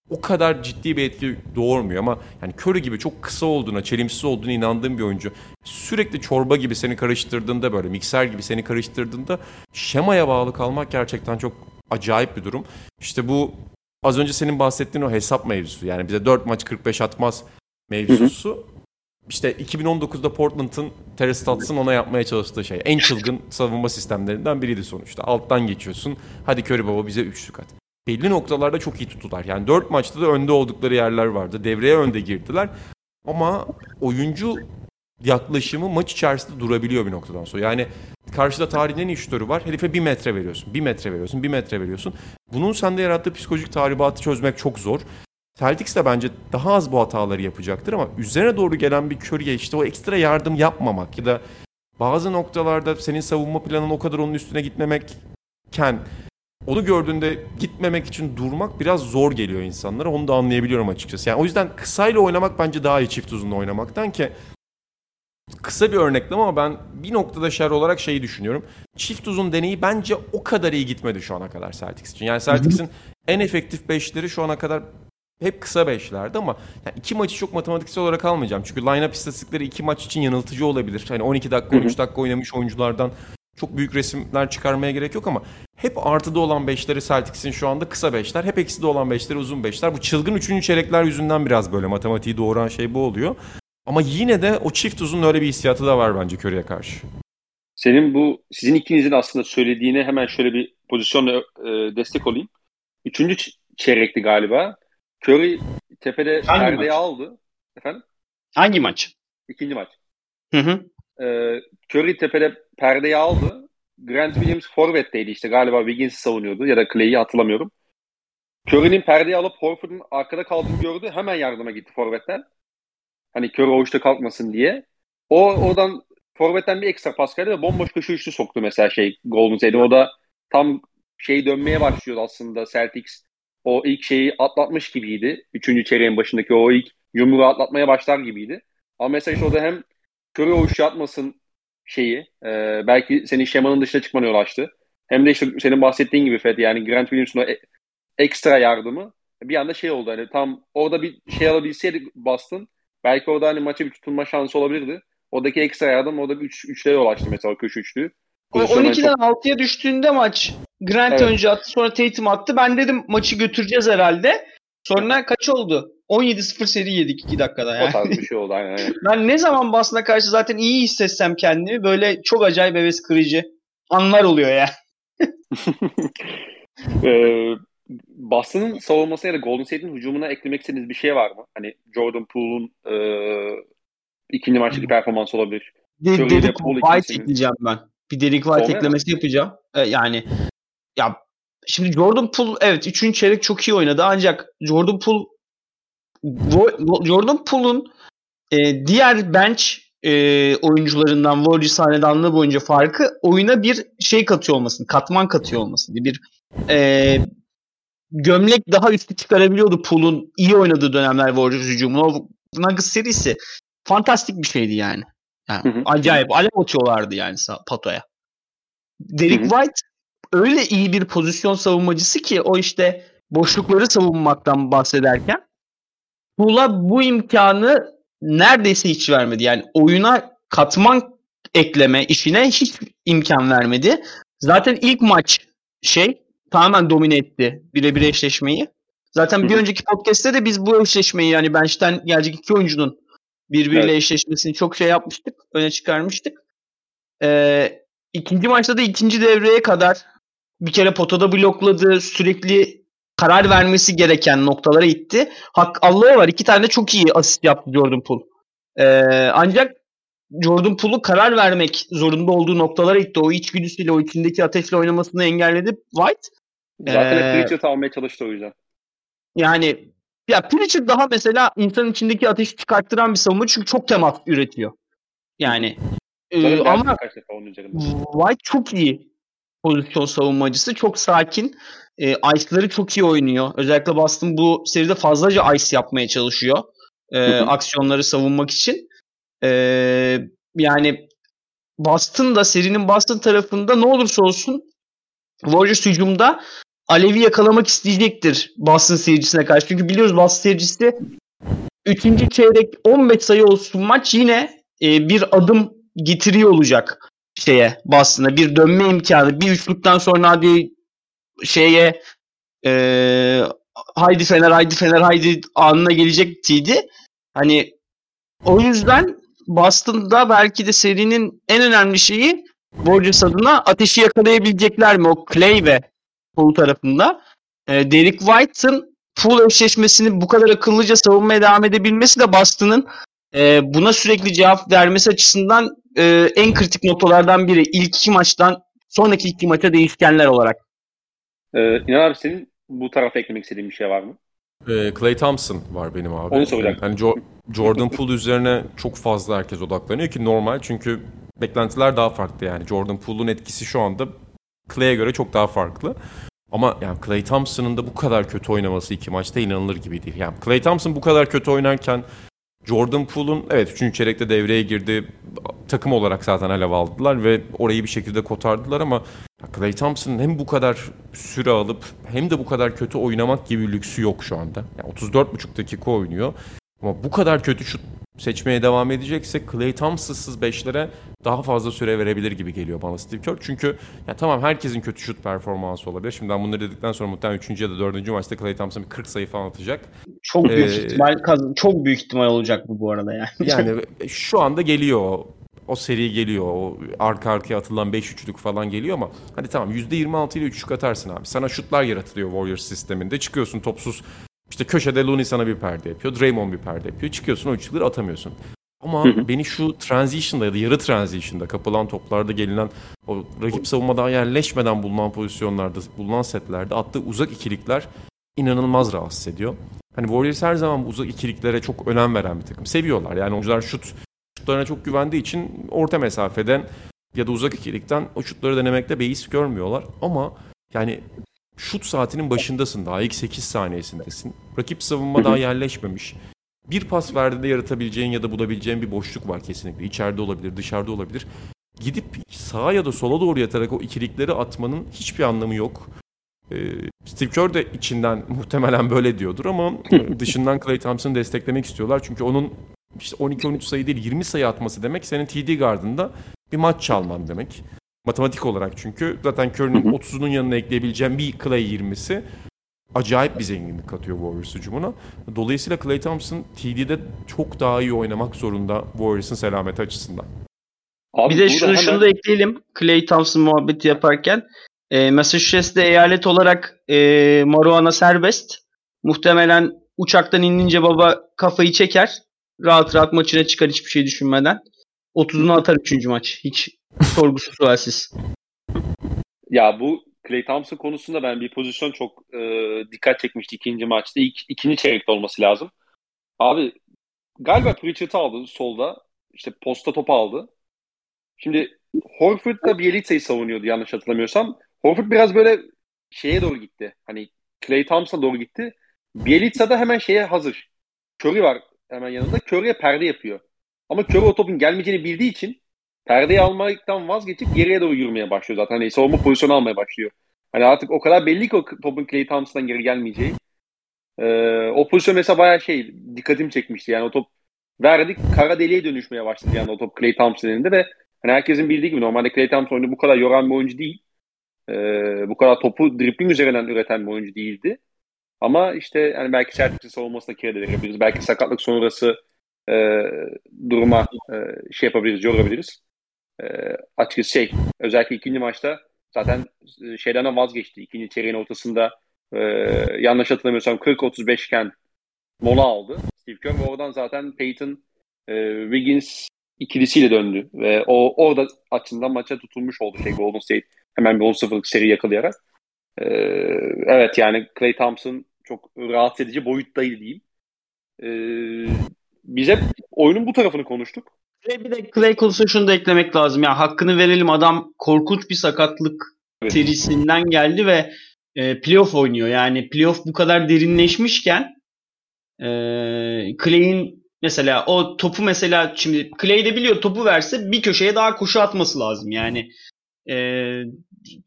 Speaker 2: o kadar ciddi bir etki doğurmuyor ama yani Curry gibi çok kısa olduğuna, çelimsiz olduğuna inandığım bir oyuncu sürekli çorba gibi seni karıştırdığında böyle mikser gibi seni karıştırdığında şemaya bağlı kalmak gerçekten çok acayip bir durum. İşte bu az önce senin bahsettiğin o hesap mevzusu yani bize 4 maç 45 atmaz mevzusu. İşte 2019'da Portland'ın Terry Stotts'ın ona yapmaya çalıştığı şey. En çılgın savunma sistemlerinden biriydi sonuçta. Alttan geçiyorsun. Hadi Curry baba bize üçlük at. Belli noktalarda çok iyi tuttular. Yani 4 maçta da önde oldukları yerler vardı. Devreye önde girdiler. Ama oyuncu yaklaşımı maç içerisinde durabiliyor bir noktadan sonra. Yani karşıda tarihin en iyi var. Herife bir metre veriyorsun. Bir metre veriyorsun. Bir metre veriyorsun. Bunun sende yarattığı psikolojik tahribatı çözmek çok zor. Celtics de bence daha az bu hataları yapacaktır ama üzerine doğru gelen bir Curry'e işte o ekstra yardım yapmamak ya da bazı noktalarda senin savunma planın o kadar onun üstüne gitmemekken onu gördüğünde gitmemek için durmak biraz zor geliyor insanlara. Onu da anlayabiliyorum açıkçası. Yani o yüzden kısayla oynamak bence daha iyi çift uzunla oynamaktan ki kısa bir örneklem ama ben bir noktada şer olarak şeyi düşünüyorum. Çift uzun deneyi bence o kadar iyi gitmedi şu ana kadar Celtics için. Yani Celtics'in en efektif beşleri şu ana kadar hep kısa beşlerdi ama yani iki maçı çok matematiksel olarak almayacağım. Çünkü line-up istatistikleri iki maç için yanıltıcı olabilir. Hani 12 dakika 13 dakika oynamış oyunculardan çok büyük resimler çıkarmaya gerek yok ama hep artıda olan beşleri Celtics'in şu anda kısa beşler. Hep ekside olan beşleri uzun beşler. Bu çılgın üçüncü çeyrekler yüzünden biraz böyle matematiği doğuran şey bu oluyor. Ama yine de o çift uzun öyle bir hissiyatı da var bence Curry'e karşı.
Speaker 1: Senin bu sizin ikinizin aslında söylediğine hemen şöyle bir pozisyonla e, destek olayım. Üçüncü çeyrekti galiba. Curry tepede
Speaker 3: Hangi
Speaker 1: perdeyi
Speaker 3: maç?
Speaker 1: aldı. Efendim?
Speaker 3: Hangi maç?
Speaker 1: İkinci maç.
Speaker 3: Hı hı.
Speaker 1: Ee, Curry tepede perdeyi aldı. Grant Williams forvetteydi işte galiba Wiggins'i savunuyordu ya da Clay'i hatırlamıyorum. Curry'nin perdeyi alıp Horford'un arkada kaldığını gördü. Hemen yardıma gitti forvetten. Hani Curry o üçte kalkmasın diye. O oradan forvetten bir ekstra pas geldi ve bomboş köşe üçlü soktu mesela şey Golden State. O da tam şey dönmeye başlıyordu aslında Celtics. O ilk şeyi atlatmış gibiydi. Üçüncü çeyreğin başındaki o ilk yumruğu atlatmaya başlar gibiydi. Ama mesela işte orada hem Curry o üçlü atmasın şeyi e, belki senin şemanın dışına çıkmana yol açtı. Hem de işte senin bahsettiğin gibi Fed yani Grant Williams'ın e- ekstra yardımı bir anda şey oldu hani tam orada bir şey alabilseydi Boston belki orada hani maça bir tutunma şansı olabilirdi. Oradaki ekstra yardım orada bir üç, üçlere yol açtı mesela köşe üçlüğü.
Speaker 3: O
Speaker 1: Pozisyondan
Speaker 3: 12'den 6'ya düştüğünde maç Grant
Speaker 1: Evet.
Speaker 3: önce attı sonra Tatum attı. Ben dedim maçı götüreceğiz herhalde. Sonra kaç oldu? 17-0 seri yedik 2 dakikada
Speaker 1: O
Speaker 3: yani.
Speaker 1: tarz bir şey oldu aynen aynen.
Speaker 3: Ben ne zaman Boston'a karşı zaten iyi hissetsem kendimi böyle çok acayip heves kırıcı anlar oluyor ya.
Speaker 1: Ee, Boston'ın savunmasına ya da Golden State'in hücumuna eklemek istediğiniz bir şey var mı? Hani Jordan Poole'un e, ikinci maçtaki performansı olabilir.
Speaker 3: De Derek White ekleyeceğim ben. Bir Derek White eklemesi yapacağım. E, yani ya şimdi Jordan Poole evet 3. çeyrek çok iyi oynadı ancak Jordan Poole Jordan Poole'un e, diğer bench e, oyuncularından Warriors hanedanlığı boyunca farkı oyuna bir şey katıyor olmasın, katman katıyor olmasın. Bir e, gömlek daha üstü çıkarabiliyordu Pool'un iyi oynadığı dönemler Warriors hücumuna. O Nuggets serisi fantastik bir şeydi yani. yani
Speaker 1: Hı hı.
Speaker 3: acayip. Alev atıyorlardı yani patoya. Derek
Speaker 1: Hı hı.
Speaker 3: White öyle iyi bir pozisyon savunmacısı ki o işte boşlukları savunmaktan bahsederken Pool'a bu imkanı neredeyse hiç vermedi. Yani oyuna katman ekleme işine hiç imkan vermedi. Zaten ilk maç şey tamamen domine etti birebir eşleşmeyi. Zaten bir önceki podcast'te de biz bu eşleşmeyi yani bench'ten gelecek iki oyuncunun birbiriyle
Speaker 1: Evet.
Speaker 3: eşleşmesini çok şey yapmıştık. Öne çıkarmıştık. Ee, ikinci maçta da ikinci devreye kadar bir kere potada blokladı. Sürekli karar vermesi gereken noktalara itti. Hak Allah'a var. iki tane çok iyi asist yaptı Jordan Poole. Ee, ancak Jordan Poole'u karar vermek zorunda olduğu noktalara itti. O içgüdüsüyle, o içindeki ateşle oynamasını engelledi White.
Speaker 1: Zaten
Speaker 3: Ee,
Speaker 1: Pritchard almaya çalıştı o yüzden.
Speaker 3: Yani ya Pritchard daha mesela insanın içindeki ateşi çıkarttıran bir savunma çünkü çok temas üretiyor. Yani e, ama. White çok iyi pozisyon savunmacısı. Çok sakin. E, ice'ları çok iyi oynuyor. Özellikle Boston bu seride fazlaca ice yapmaya çalışıyor. E,
Speaker 1: Hı hı.
Speaker 3: aksiyonları savunmak için. E, yani Boston da serinin Boston tarafında ne olursa olsun Warriors hücumda Alev'i yakalamak isteyecektir Boston seyircisine karşı. Çünkü biliyoruz Boston seyircisi 3. çeyrek 15 sayı olsun maç yine e, bir adım getiriyor olacak şeye Boston'a. Bir dönme imkanı. Bir üçlükten sonra hadi şeye e, haydi Fener haydi Fener haydi anına gelecektiydi. Hani o yüzden Boston'da belki de serinin en önemli şeyi Warriors adına ateşi yakalayabilecekler mi? O Clay ve Poole tarafında. E, Derek White'ın full eşleşmesini bu kadar akıllıca savunmaya devam edebilmesi de Boston'ın e, buna sürekli cevap vermesi açısından e, en kritik noktalardan biri. İlk iki maçtan sonraki iki maça değişkenler olarak.
Speaker 1: Ee, İnan abi senin bu tarafa eklemek istediğin bir şey var mı?
Speaker 2: Ee, Clay Thompson var benim abi.
Speaker 1: Onu soracaktım.
Speaker 2: Hani Jo- Jordan Poole üzerine çok fazla herkes odaklanıyor ki normal çünkü beklentiler daha farklı yani. Jordan Poole'un etkisi şu anda Clay'e göre çok daha farklı. Ama yani Clay Thompson'ın da bu kadar kötü oynaması iki maçta inanılır gibi değil. Yani Clay Thompson bu kadar kötü oynarken Jordan Poole'un evet 3. çeyrekte devreye girdi. Takım olarak zaten alev aldılar ve orayı bir şekilde kotardılar ama Clay Thompson'ın hem bu kadar süre alıp hem de bu kadar kötü oynamak gibi lüksü yok şu anda. Yani 34,5 dakika oynuyor. Ama bu kadar kötü şut seçmeye devam edecekse Clay Thompson'sız beşlere daha fazla süre verebilir gibi geliyor bana Steve Kerr. Çünkü ya tamam herkesin kötü şut performansı olabilir. Şimdi ben bunları dedikten sonra muhtemelen 3. ya da 4. maçta Clay Thompson bir 40 sayı falan atacak.
Speaker 3: Çok büyük
Speaker 2: Ee,
Speaker 3: ihtimal çok büyük ihtimal olacak bu bu arada yani.
Speaker 2: Yani şu anda geliyor o, o seri geliyor. O arka arkaya atılan 5 üçlük falan geliyor ama hadi tamam %26 ile üçlük atarsın abi. Sana şutlar yaratılıyor Warriors sisteminde. Çıkıyorsun topsuz işte köşede Looney sana bir perde yapıyor. Draymond bir perde yapıyor. Çıkıyorsun o üçlükleri atamıyorsun. Ama
Speaker 1: Hı hı.
Speaker 2: beni şu transition'da ya da yarı transition'da kapılan toplarda gelinen o rakip savunma daha yerleşmeden bulunan pozisyonlarda, bulunan setlerde attığı uzak ikilikler inanılmaz rahatsız ediyor. Hani Warriors her zaman bu uzak ikiliklere çok önem veren bir takım. Seviyorlar. Yani oyuncular şut şutlarına çok güvendiği için orta mesafeden ya da uzak ikilikten o şutları denemekte beis görmüyorlar. Ama yani şut saatinin başındasın daha ilk 8 saniyesindesin. Rakip savunma daha yerleşmemiş. Bir pas verdiğinde yaratabileceğin ya da bulabileceğin bir boşluk var kesinlikle. İçeride olabilir, dışarıda olabilir. Gidip sağa ya da sola doğru yatarak o ikilikleri atmanın hiçbir anlamı yok. Ee, Steve Kerr de içinden muhtemelen böyle diyordur ama dışından Klay Thompson'ı desteklemek istiyorlar. Çünkü onun işte 12-13 sayı değil 20 sayı atması demek senin TD gardında bir maç çalman demek. Matematik olarak çünkü zaten Curry'nin 30'unun yanına ekleyebileceğim bir Clay 20'si acayip bir zenginlik katıyor Warriors hücumuna. Dolayısıyla Clay Thompson TD'de çok daha iyi oynamak zorunda Warriors'ın selameti açısından.
Speaker 1: Abi
Speaker 3: bir de şunu,
Speaker 1: hemen-
Speaker 3: şunu da ekleyelim. Clay Thompson muhabbeti yaparken. E, Massachusetts'te eyalet olarak e, marijuana serbest. Muhtemelen uçaktan inince baba kafayı çeker. Rahat rahat maçına çıkar hiçbir şey düşünmeden. 30'unu atar 3. maç. Hiç sorgusuz sualsiz.
Speaker 1: Ya bu Clay Thompson konusunda ben bir pozisyon çok e, dikkat çekmişti ikinci maçta. İlk, ikinci çeyrekte olması lazım. Abi galiba Pritchard'ı aldı solda. işte posta topu aldı. Şimdi Horford da Bielitsa'yı savunuyordu yanlış hatırlamıyorsam. Horford biraz böyle şeye doğru gitti. Hani Clay Thompson'a doğru gitti. Bielitsa da hemen şeye hazır. Curry var hemen yanında. Curry'e perde yapıyor. Ama Curry o topun gelmeyeceğini bildiği için perdeyi almaktan vazgeçip geriye doğru yürümeye başlıyor zaten. Hani savunma pozisyonu almaya başlıyor. Hani artık o kadar belli ki o topun Clay Thompson'dan geri gelmeyeceği. Ee, o pozisyon mesela bayağı şey dikkatimi çekmişti. Yani o top verdik kara deliğe dönüşmeye başladı yani o top Clay Thompson elinde ve hani herkesin bildiği gibi normalde Clay Thompson oyunu bu kadar yoran bir oyuncu değil. Ee, bu kadar topu dribbling üzerinden üreten bir oyuncu değildi. Ama işte yani belki Celtics'in savunmasına kere verebiliriz. Belki sakatlık sonrası e, duruma e, şey yapabiliriz, yorabiliriz. E, açıkçası şey, özellikle ikinci maçta zaten e, şeyden vazgeçti. İkinci çeyreğin ortasında e, yanlış hatırlamıyorsam 40-35 iken mola aldı. Steve Kerr oradan zaten Peyton e, Wiggins ikilisiyle döndü. Ve o orada açısından maça tutulmuş oldu şey Golden State. Hemen bir 10-0'lık seri yakalayarak. E, evet yani Clay Thompson çok rahatsız edici boyuttaydı diyeyim. E, biz hep oyunun bu tarafını konuştuk.
Speaker 3: Ve bir de Clay konusunda şunu da eklemek lazım. Ya hakkını verelim adam korkunç bir sakatlık evet. serisinden geldi ve e, playoff oynuyor. Yani playoff bu kadar derinleşmişken e, Clay'in mesela o topu mesela şimdi Clay de biliyor topu verse bir köşeye daha koşu atması lazım. Yani e,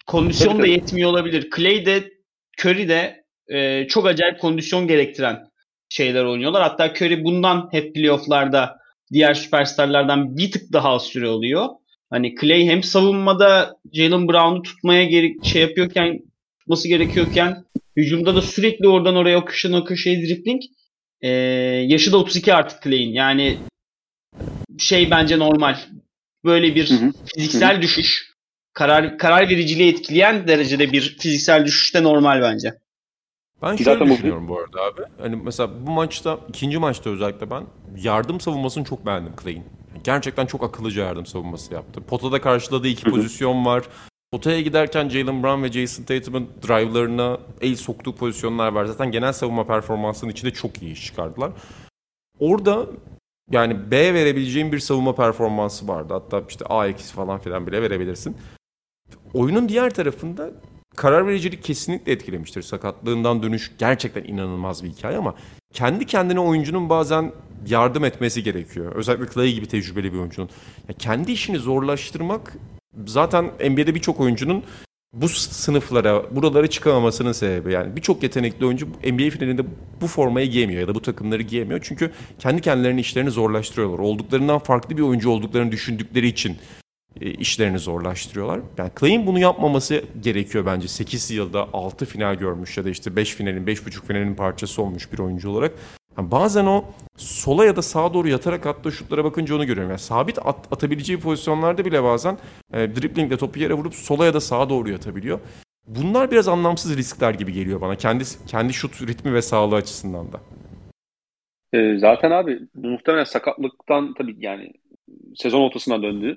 Speaker 3: kondisyon da yetmiyor olabilir. Clay de Curry de e, çok acayip kondisyon gerektiren şeyler oynuyorlar. Hatta Curry bundan hep playofflarda diğer süperstarlardan bir tık daha az süre oluyor. Hani Clay hem savunmada Jalen Brown'u tutmaya gerek şey yapıyorken tutması gerekiyorken hücumda da sürekli oradan oraya o köşeden o köşeye dribbling. Ee, yaşı da 32 artık Clay'in. Yani şey bence normal. Böyle bir hı hı. fiziksel hı. düşüş karar karar vericiliği etkileyen derecede bir fiziksel düşüş de normal bence.
Speaker 2: Ben şöyle Zaten düşünüyorum bu arada abi. Hani mesela bu maçta, ikinci maçta özellikle ben yardım savunmasını çok beğendim Clay'in. Gerçekten çok akıllıca yardım savunması yaptı. Potada karşıladığı iki pozisyon var. Potaya giderken Jalen Brown ve Jason Tatum'un drive'larına el soktuğu pozisyonlar var. Zaten genel savunma performansının içinde çok iyi iş çıkardılar. Orada yani B verebileceğim bir savunma performansı vardı. Hatta işte A ikisi falan filan bile verebilirsin. Oyunun diğer tarafında karar vericilik kesinlikle etkilemiştir. Sakatlığından dönüş gerçekten inanılmaz bir hikaye ama kendi kendine oyuncunun bazen yardım etmesi gerekiyor. Özellikle Clay gibi tecrübeli bir oyuncunun. Ya kendi işini zorlaştırmak zaten NBA'de birçok oyuncunun bu sınıflara, buralara çıkamamasının sebebi. Yani birçok yetenekli oyuncu NBA finalinde bu formayı giyemiyor ya da bu takımları giyemiyor. Çünkü kendi kendilerinin işlerini zorlaştırıyorlar. Olduklarından farklı bir oyuncu olduklarını düşündükleri için işlerini zorlaştırıyorlar. Yani Clay'in bunu yapmaması gerekiyor bence. 8 yılda 6 final görmüş ya da işte 5 finalin, 5,5 finalin parçası olmuş bir oyuncu olarak. Yani bazen o sola ya da sağa doğru yatarak attığı şutlara bakınca onu görüyorum. Yani sabit at, atabileceği pozisyonlarda bile bazen e, driblingle topu yere vurup sola ya da sağa doğru yatabiliyor. Bunlar biraz anlamsız riskler gibi geliyor bana. Kendi kendi şut ritmi ve sağlığı açısından da.
Speaker 1: E, zaten abi muhtemelen sakatlıktan tabii yani sezon ortasından döndü.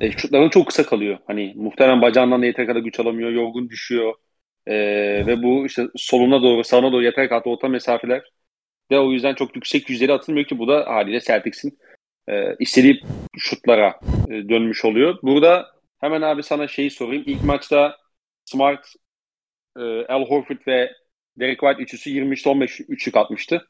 Speaker 1: E, şutların çok kısa kalıyor. Hani muhtemelen bacağından da yeter kadar güç alamıyor, yorgun düşüyor. E, ve bu işte soluna doğru, sağına doğru yeter kadar orta mesafeler ve o yüzden çok yüksek yüzdeli atılmıyor ki bu da haliyle Celtics'in e, istediği şutlara e, dönmüş oluyor. Burada hemen abi sana şeyi sorayım. İlk maçta Smart, e, Al Horford ve Derek White üçlüsü 23-15 üçlük atmıştı.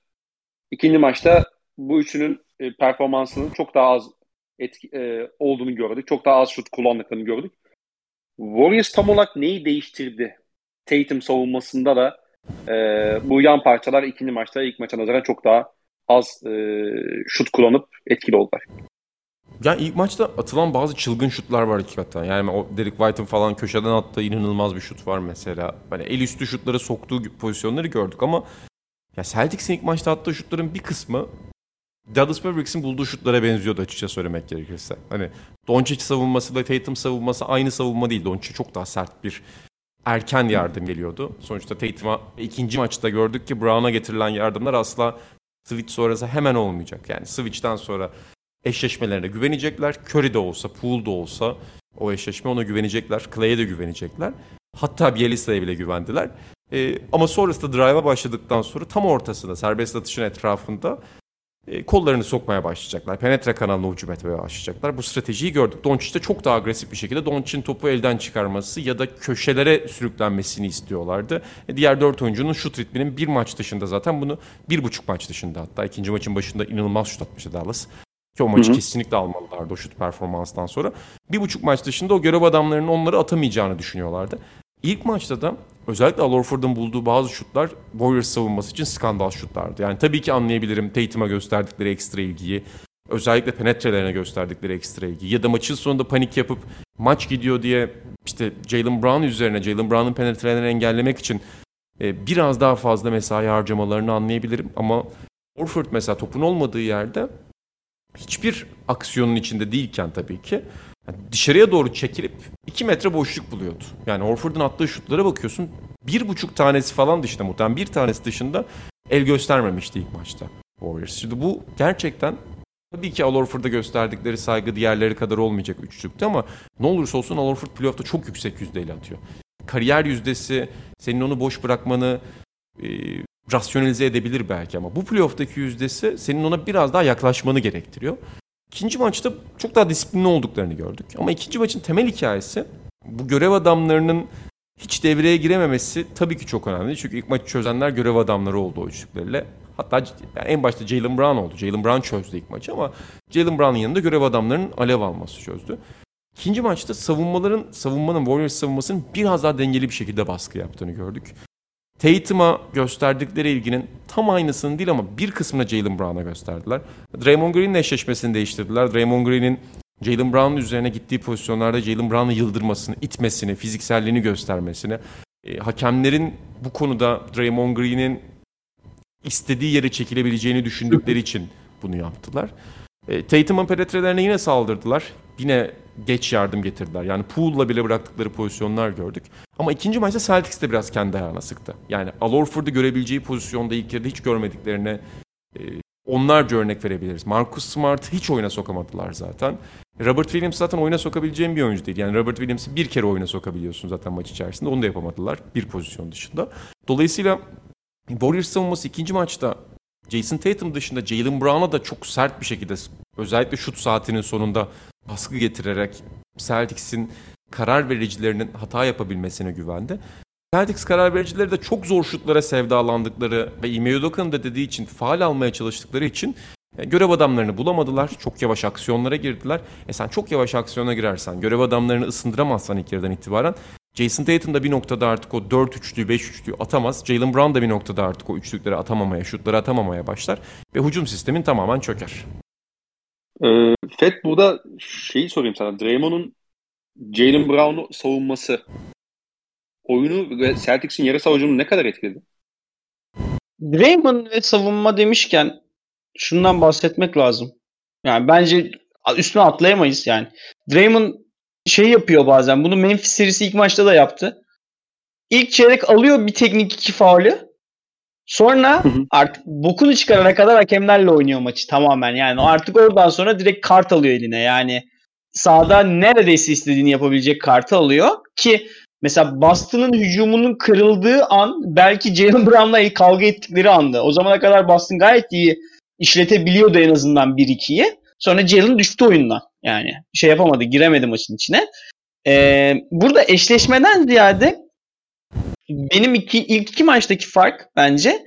Speaker 1: İkinci maçta bu üçünün e, performansının çok daha az etki, e, olduğunu gördük. Çok daha az şut kullandıklarını gördük. Warriors tam olarak neyi değiştirdi? Tatum savunmasında da e, bu yan parçalar ikinci maçta ilk maça nazaran çok daha az e, şut kullanıp etkili oldular.
Speaker 2: Yani ilk maçta atılan bazı çılgın şutlar var hakikaten. Yani o Derek White'ın falan köşeden attığı inanılmaz bir şut var mesela. Hani el üstü şutları soktuğu pozisyonları gördük ama ya Celtics'in ilk maçta attığı şutların bir kısmı Dallas Mavericks'in bulduğu şutlara benziyordu açıkça söylemek gerekirse. Hani Doncic savunması da Tatum savunması aynı savunma değil. Doncic çok daha sert bir erken yardım geliyordu. Sonuçta Tatum'a ikinci maçta gördük ki Brown'a getirilen yardımlar asla switch sonrası hemen olmayacak. Yani switch'ten sonra eşleşmelerine güvenecekler. Curry de olsa, Poole da olsa o eşleşme ona güvenecekler. Clay'e de güvenecekler. Hatta Bielisa'ya bile güvendiler. Ee, ama sonrasında drive'a başladıktan sonra tam ortasında serbest atışın etrafında kollarını sokmaya başlayacaklar. Penetre kanalına hücum etmeye başlayacaklar. Bu stratejiyi gördük. Doncic de çok daha agresif bir şekilde Doncic'in topu elden çıkarması ya da köşelere sürüklenmesini istiyorlardı. E, diğer dört oyuncunun şut ritminin bir maç dışında zaten bunu bir buçuk maç dışında hatta ikinci maçın başında inanılmaz şut atmıştı Dallas. Ki o maçı hı hı. kesinlikle almalılardı o şut performanstan sonra. Bir buçuk maç dışında o görev adamlarının onları atamayacağını düşünüyorlardı. İlk maçta da özellikle Al Horford'un bulduğu bazı şutlar Warriors savunması için skandal şutlardı. Yani tabii ki anlayabilirim Tatum'a gösterdikleri ekstra ilgiyi, özellikle penetrelerine gösterdikleri ekstra ilgiyi ya da maçın sonunda panik yapıp maç gidiyor diye işte Jalen Brown üzerine, Jalen Brown'un penetrelerini engellemek için e, biraz daha fazla mesai harcamalarını anlayabilirim. Ama Horford mesela topun olmadığı yerde hiçbir aksiyonun içinde değilken tabii ki yani dışarıya doğru çekilip 2 metre boşluk buluyordu. Yani Horford'un attığı şutlara bakıyorsun. Bir buçuk tanesi falan dışında muhtemelen bir tanesi dışında el göstermemişti ilk maçta Warriors. Şimdi bu gerçekten tabii ki Al Horford'a gösterdikleri saygı diğerleri kadar olmayacak üçlükte ama ne olursa olsun Al Horford playoff'ta çok yüksek yüzdeyle atıyor. Kariyer yüzdesi senin onu boş bırakmanı e, rasyonalize edebilir belki ama bu playoff'taki yüzdesi senin ona biraz daha yaklaşmanı gerektiriyor. İkinci maçta çok daha disiplinli olduklarını gördük. Ama ikinci maçın temel hikayesi bu görev adamlarının hiç devreye girememesi tabii ki çok önemli. Çünkü ilk maçı çözenler görev adamları oldu o üçlükleriyle. Hatta yani en başta Jalen Brown oldu. Jalen Brown çözdü ilk maçı ama Jalen Brown'ın yanında görev adamlarının alev alması çözdü. İkinci maçta savunmaların, savunmanın, Warriors savunmasının biraz daha dengeli bir şekilde baskı yaptığını gördük. Tatum'a gösterdikleri ilginin tam aynısını değil ama bir kısmını Jalen Brown'a gösterdiler. Draymond Green'le eşleşmesini değiştirdiler. Draymond Green'in Jalen Brown'un üzerine gittiği pozisyonlarda Jalen Brown'u yıldırmasını, itmesini, fizikselliğini göstermesini, e, hakemlerin bu konuda Draymond Green'in istediği yere çekilebileceğini düşündükleri için bunu yaptılar. E, Tatum'un penetrelerine yine saldırdılar. Yine geç yardım getirdiler. Yani Poole'la bile bıraktıkları pozisyonlar gördük. Ama ikinci maçta Celtics de biraz kendi ayağına sıktı. Yani Al Horford'u görebileceği pozisyonda ilk yarıda hiç görmediklerine e, onlarca örnek verebiliriz. Marcus Smart hiç oyuna sokamadılar zaten. Robert Williams zaten oyuna sokabileceğim bir oyuncu değil. Yani Robert Williams'ı bir kere oyuna sokabiliyorsun zaten maç içerisinde. Onu da yapamadılar bir pozisyon dışında. Dolayısıyla Warriors savunması ikinci maçta Jason Tatum dışında Jalen Brown'a da çok sert bir şekilde özellikle şut saatinin sonunda baskı getirerek Celtics'in karar vericilerinin hata yapabilmesine güvendi. Celtics karar vericileri de çok zor şutlara sevdalandıkları ve Ime Udoka'nın da dediği için faal almaya çalıştıkları için e, görev adamlarını bulamadılar. Çok yavaş aksiyonlara girdiler. E sen çok yavaş aksiyona girersen, görev adamlarını ısındıramazsan ilk yarıdan itibaren Jason Tatum da bir noktada artık o 4 üçlüyü, 5 üçlüyü atamaz. Jalen Brown da bir noktada artık o üçlükleri atamamaya, şutları atamamaya başlar ve hücum sistemin tamamen çöker.
Speaker 1: Ee, Fed burada şeyi sorayım sana. Draymond'un Jalen Brown'u savunması oyunu ve Celtics'in yarı savucunu ne kadar etkiledi?
Speaker 3: Draymond ve savunma demişken şundan bahsetmek lazım. Yani bence üstüne atlayamayız yani. Draymond şey yapıyor bazen. Bunu Memphis serisi ilk maçta da yaptı. İlk çeyrek alıyor bir teknik iki faulü. Sonra hı hı. artık bokunu çıkarana kadar hakemlerle oynuyor maçı tamamen. Yani artık oradan sonra direkt kart alıyor eline. Yani sahada neredeyse istediğini yapabilecek kartı alıyor ki mesela Boston'ın hücumunun kırıldığı an belki Jalen Brown'la kavga ettikleri anda. O zamana kadar Boston gayet iyi işletebiliyordu en azından 1-2'yi. Sonra Jalen düştü oyundan. Yani şey yapamadı, giremedi maçın içine. Ee, burada eşleşmeden ziyade benim iki, ilk iki maçtaki fark bence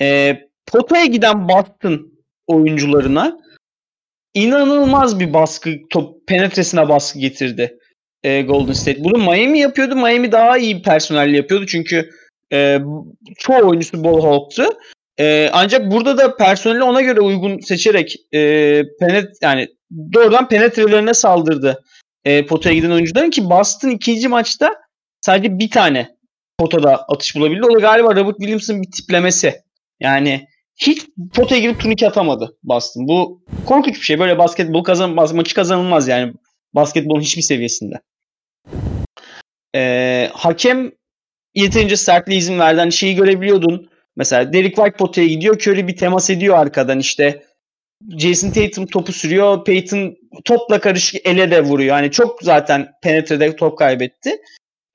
Speaker 3: e, potaya giden Boston oyuncularına inanılmaz bir baskı, top penetresine baskı getirdi e, Golden State. Bunu Miami yapıyordu. Miami daha iyi personelle yapıyordu çünkü e, çoğu oyuncusu ball hawk'tu. E, ancak burada da personeli ona göre uygun seçerek e, penet yani doğrudan penetrelerine saldırdı e, potaya giden oyuncuların ki Boston ikinci maçta sadece bir tane potada atış bulabildi. O da galiba Robert Williams'ın bir tiplemesi. Yani hiç potaya girip turnike atamadı Boston. Bu korkunç bir şey. Böyle basketbol kazanmaz, maçı kazanılmaz yani basketbolun hiçbir seviyesinde. Ee, hakem yeterince sertliğe izin verdi. Hani şeyi görebiliyordun. Mesela Derek White potaya gidiyor. Curry bir temas ediyor arkadan işte. Jason Tatum topu sürüyor. Peyton topla karışık ele de vuruyor. Yani çok zaten penetrede top kaybetti.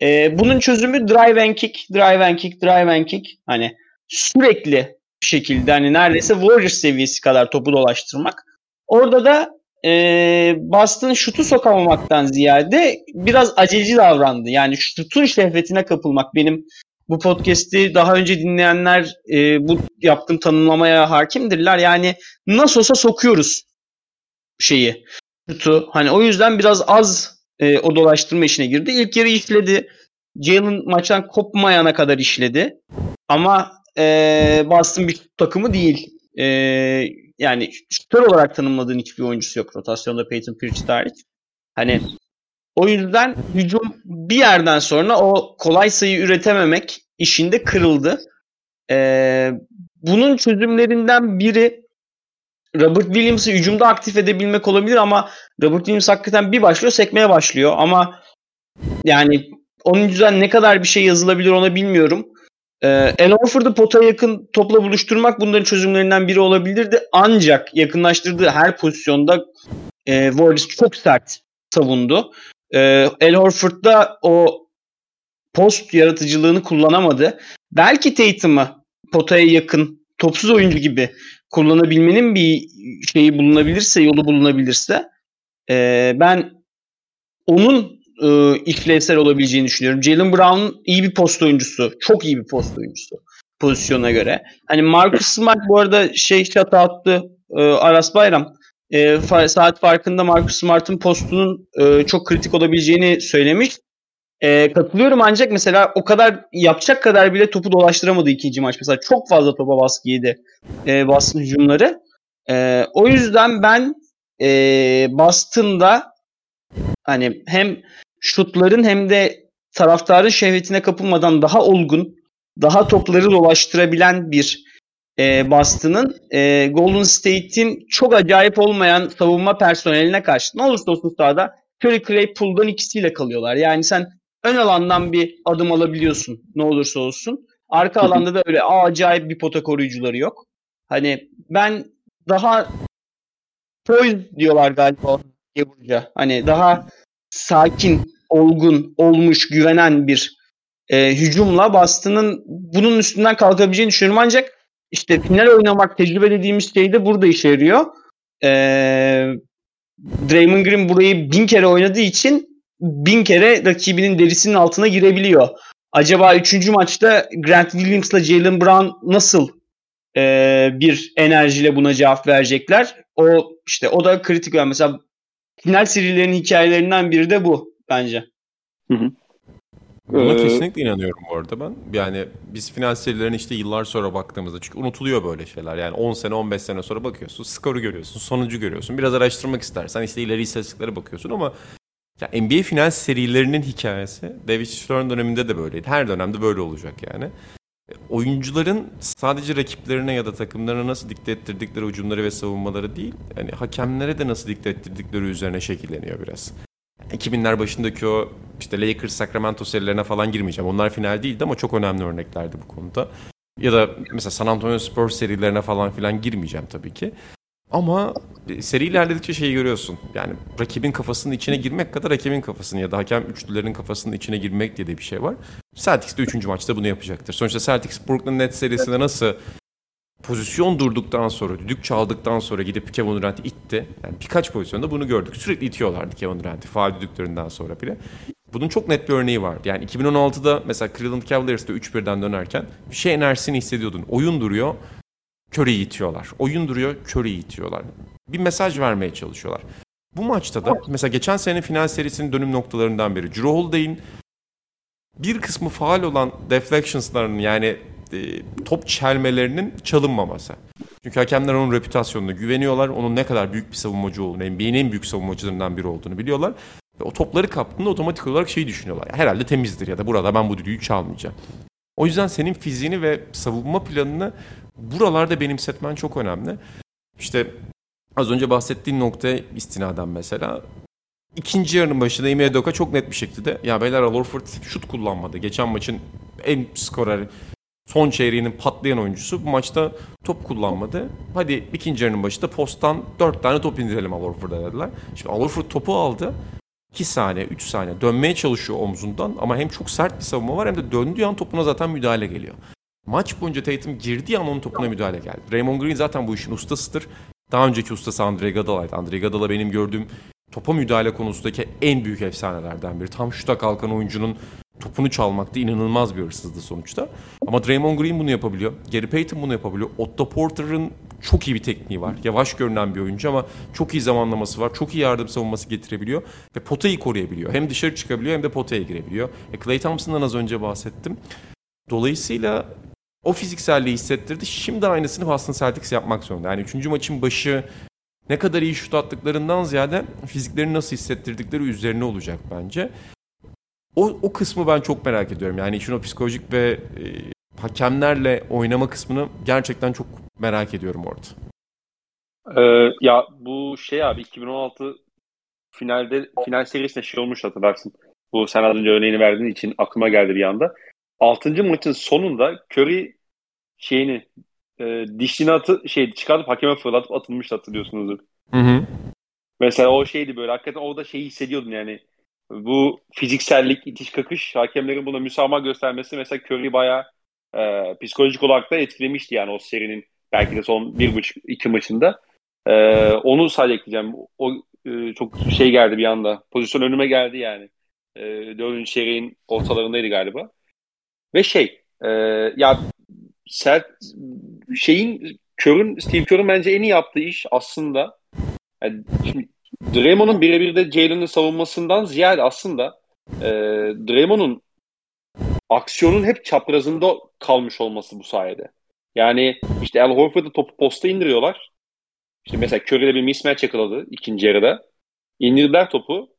Speaker 3: Ee, bunun çözümü drive and kick, drive and kick, drive and kick. Hani sürekli şekilde hani neredeyse Warriors seviyesi kadar topu dolaştırmak. Orada da e, Boston şutu sokamamaktan ziyade biraz aceleci davrandı. Yani şutun şehvetine kapılmak benim bu podcast'i daha önce dinleyenler e, bu yaptığım tanımlamaya hakimdirler. Yani nasıl olsa sokuyoruz şeyi şutu. Hani o yüzden biraz az e, o dolaştırma işine girdi. İlk yarı işledi. Jalen maçtan kopmayana kadar işledi. Ama e, Boston bir takımı değil. E, yani şutör olarak tanımladığın hiçbir oyuncusu yok rotasyonda Peyton Pritchard hariç. Hani o yüzden hücum bir yerden sonra o kolay sayı üretememek işinde kırıldı. Ee, bunun çözümlerinden biri Robert Williams'ı hücumda aktif edebilmek olabilir ama Robert Williams hakikaten bir başlıyor sekmeye başlıyor ama yani onun yüzünden ne kadar bir şey yazılabilir ona bilmiyorum. Ee, El Horford'u potaya yakın topla buluşturmak bunların çözümlerinden biri olabilirdi. Ancak yakınlaştırdığı her pozisyonda e, Warriors çok sert savundu. E, El Horford'da o post yaratıcılığını kullanamadı. Belki Tatum'ı potaya yakın topsuz oyuncu gibi kullanabilmenin bir şeyi bulunabilirse, yolu bulunabilirse e, ben onun e, işlevsel olabileceğini düşünüyorum. Jalen Brown iyi bir post oyuncusu. Çok iyi bir post oyuncusu pozisyona göre. Hani Marcus Smart bu arada şey çatı attı e, Aras Bayram. E, fa- saat farkında Marcus Smart'ın postunun e, çok kritik olabileceğini söylemiş. E, katılıyorum ancak mesela o kadar yapacak kadar bile topu dolaştıramadı ikinci maç. Mesela çok fazla topa baskı yedi e, Boston hücumları. E, o yüzden ben e, Boston'da hani hem şutların hem de taraftarın şehvetine kapılmadan daha olgun, daha topları dolaştırabilen bir e, Boston'ın e, Golden State'in çok acayip olmayan savunma personeline karşı ne olursa olsun sahada Curry Claypool'dan ikisiyle kalıyorlar. Yani sen ön alandan bir adım alabiliyorsun ne olursa olsun. Arka alanda da öyle acayip bir pota koruyucuları yok. Hani ben daha poise diyorlar galiba Geburca. Hani daha sakin, olgun, olmuş, güvenen bir e, hücumla Boston'ın bunun üstünden kalkabileceğini düşünüyorum. Ancak işte final oynamak, tecrübe dediğimiz şey de burada işe yarıyor. E, Draymond Green burayı bin kere oynadığı için bin kere rakibinin derisinin altına girebiliyor. Acaba üçüncü maçta Grant Williams'la Jalen Brown nasıl e, bir enerjiyle buna cevap verecekler? O işte o da kritik. Yani mesela final serilerinin hikayelerinden biri de bu bence. Hı hı.
Speaker 2: Buna ee, kesinlikle inanıyorum bu arada ben. Yani biz final serilerine işte yıllar sonra baktığımızda çünkü unutuluyor böyle şeyler. Yani 10 sene 15 sene sonra bakıyorsun skoru görüyorsun sonucu görüyorsun. Biraz araştırmak istersen işte ileri istatistiklere bakıyorsun ama ya NBA final serilerinin hikayesi David Stern döneminde de böyleydi. Her dönemde böyle olacak yani. E, oyuncuların sadece rakiplerine ya da takımlarına nasıl dikte ettirdikleri hücumları ve savunmaları değil, yani hakemlere de nasıl dikte ettirdikleri üzerine şekilleniyor biraz. 2000'ler başındaki o işte Lakers Sacramento serilerine falan girmeyeceğim. Onlar final değildi ama çok önemli örneklerdi bu konuda. Ya da mesela San Antonio Spurs serilerine falan filan girmeyeceğim tabii ki. Ama seri ilerledikçe şeyi görüyorsun. Yani rakibin kafasının içine girmek kadar rakibin kafasının ya da hakem üçlülerin kafasının içine girmek diye de bir şey var. Celtics de 3. maçta bunu yapacaktır. Sonuçta Celtics Brooklyn Nets serisinde nasıl pozisyon durduktan sonra, düdük çaldıktan sonra gidip Kevin Durant'i itti. Yani birkaç pozisyonda bunu gördük. Sürekli itiyorlardı Kevin Durant'i faal düdüklerinden sonra bile. Bunun çok net bir örneği vardı. Yani 2016'da mesela Cleveland Cavaliers'te 3-1'den dönerken bir şey enerjisini hissediyordun. Oyun duruyor, Curry'i itiyorlar. Oyun duruyor, Curry'i itiyorlar. Bir mesaj vermeye çalışıyorlar. Bu maçta da mesela geçen sene final serisinin dönüm noktalarından biri. Drew Holiday'in bir kısmı faal olan deflections'larının yani e, top çelmelerinin çalınmaması. Çünkü hakemler onun reputasyonuna güveniyorlar. Onun ne kadar büyük bir savunmacı olduğunu, NBA'nin en büyük savunmacılarından biri olduğunu biliyorlar. Ve o topları kaptığında otomatik olarak şeyi düşünüyorlar. Herhalde temizdir ya da burada ben bu düdüğü çalmayacağım. O yüzden senin fiziğini ve savunma planını buralarda benimsetmen çok önemli. İşte az önce bahsettiğin noktaya istinaden mesela ikinci yarının başında Ime Doka çok net bir şekilde ya beyler Al şut kullanmadı. Geçen maçın en skorer son çeyreğinin patlayan oyuncusu bu maçta top kullanmadı. Hadi ikinci yarının başında posttan 4 tane top indirelim Al dediler. Şimdi Al topu aldı. 2 saniye, 3 saniye dönmeye çalışıyor omzundan ama hem çok sert bir savunma var hem de döndüğü an topuna zaten müdahale geliyor. Maç boyunca Tatum girdiği an onun topuna müdahale geldi. Draymond Green zaten bu işin ustasıdır. Daha önceki ustası Andre Iguodala'ydı. Andre Iguodala benim gördüğüm topa müdahale konusundaki en büyük efsanelerden biri. Tam şuta kalkan oyuncunun topunu çalmakta inanılmaz bir hırsızdı sonuçta. Ama Draymond Green bunu yapabiliyor. Gary Payton bunu yapabiliyor. Otto Porter'ın çok iyi bir tekniği var. Yavaş görünen bir oyuncu ama çok iyi zamanlaması var. Çok iyi yardım savunması getirebiliyor ve potayı koruyabiliyor. Hem dışarı çıkabiliyor hem de potaya girebiliyor. E Clay Thompson'dan az önce bahsettim. Dolayısıyla o fizikselliği hissettirdi. Şimdi aynısını Boston Celtics yapmak zorunda. Yani üçüncü maçın başı ne kadar iyi şut attıklarından ziyade fiziklerini nasıl hissettirdikleri üzerine olacak bence. O, o kısmı ben çok merak ediyorum. Yani işin o psikolojik ve e, hakemlerle oynama kısmını gerçekten çok merak ediyorum orada.
Speaker 1: Ee, ya bu şey abi 2016 finalde final serisinde şey olmuş hatırlarsın. Bu sen az önce örneğini verdiğin için aklıma geldi bir anda. Altıncı maçın sonunda Curry şeyini e, dişini atı şey çıkartıp hakeme fırlatıp atılmış hatırlıyorsunuzdur.
Speaker 2: Hı hı.
Speaker 1: Mesela o şeydi böyle hakikaten orada şeyi hissediyordun yani. Bu fiziksellik, itiş kakış hakemlerin buna müsamaha göstermesi mesela Curry bayağı e, psikolojik olarak da etkilemişti yani o serinin belki de son bir buçuk iki maçında. E, onu sadece ekleyeceğim. O e, çok şey geldi bir anda. Pozisyon önüme geldi yani. E, dördüncü serinin ortalarındaydı galiba. Ve şey e, ya sert şeyin Kör'ün Steve Kör'ün bence en iyi yaptığı iş aslında yani şimdi Draymond'un birebir de Jalen'ın savunmasından ziyade aslında e, Draymond'un aksiyonun hep çaprazında kalmış olması bu sayede. Yani işte Al Horford'u topu posta indiriyorlar. İşte mesela Curry'le bir mismatch yakaladı ikinci yarıda. İndirdiler topu.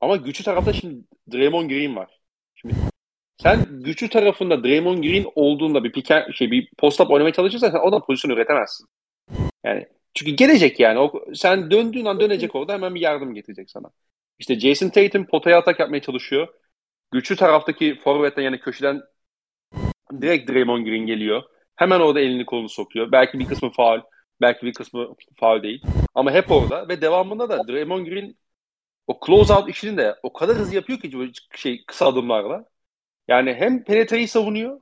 Speaker 1: Ama güçlü tarafta şimdi Draymond Green var. Şimdi sen güçlü tarafında Draymond Green olduğunda bir piken, şey bir post-up oynamaya çalışırsan sen oradan pozisyon üretemezsin. Yani çünkü gelecek yani. O, sen döndüğün an dönecek orada hemen bir yardım getirecek sana. İşte Jason Tatum potaya atak yapmaya çalışıyor. Güçlü taraftaki forvetten yani köşeden direkt Draymond Green geliyor. Hemen orada elini kolunu sokuyor. Belki bir kısmı faul, belki bir kısmı faul değil. Ama hep orada ve devamında da Draymond Green o close out işini de o kadar hızlı yapıyor ki şey kısa adımlarla. Yani hem penetreyi savunuyor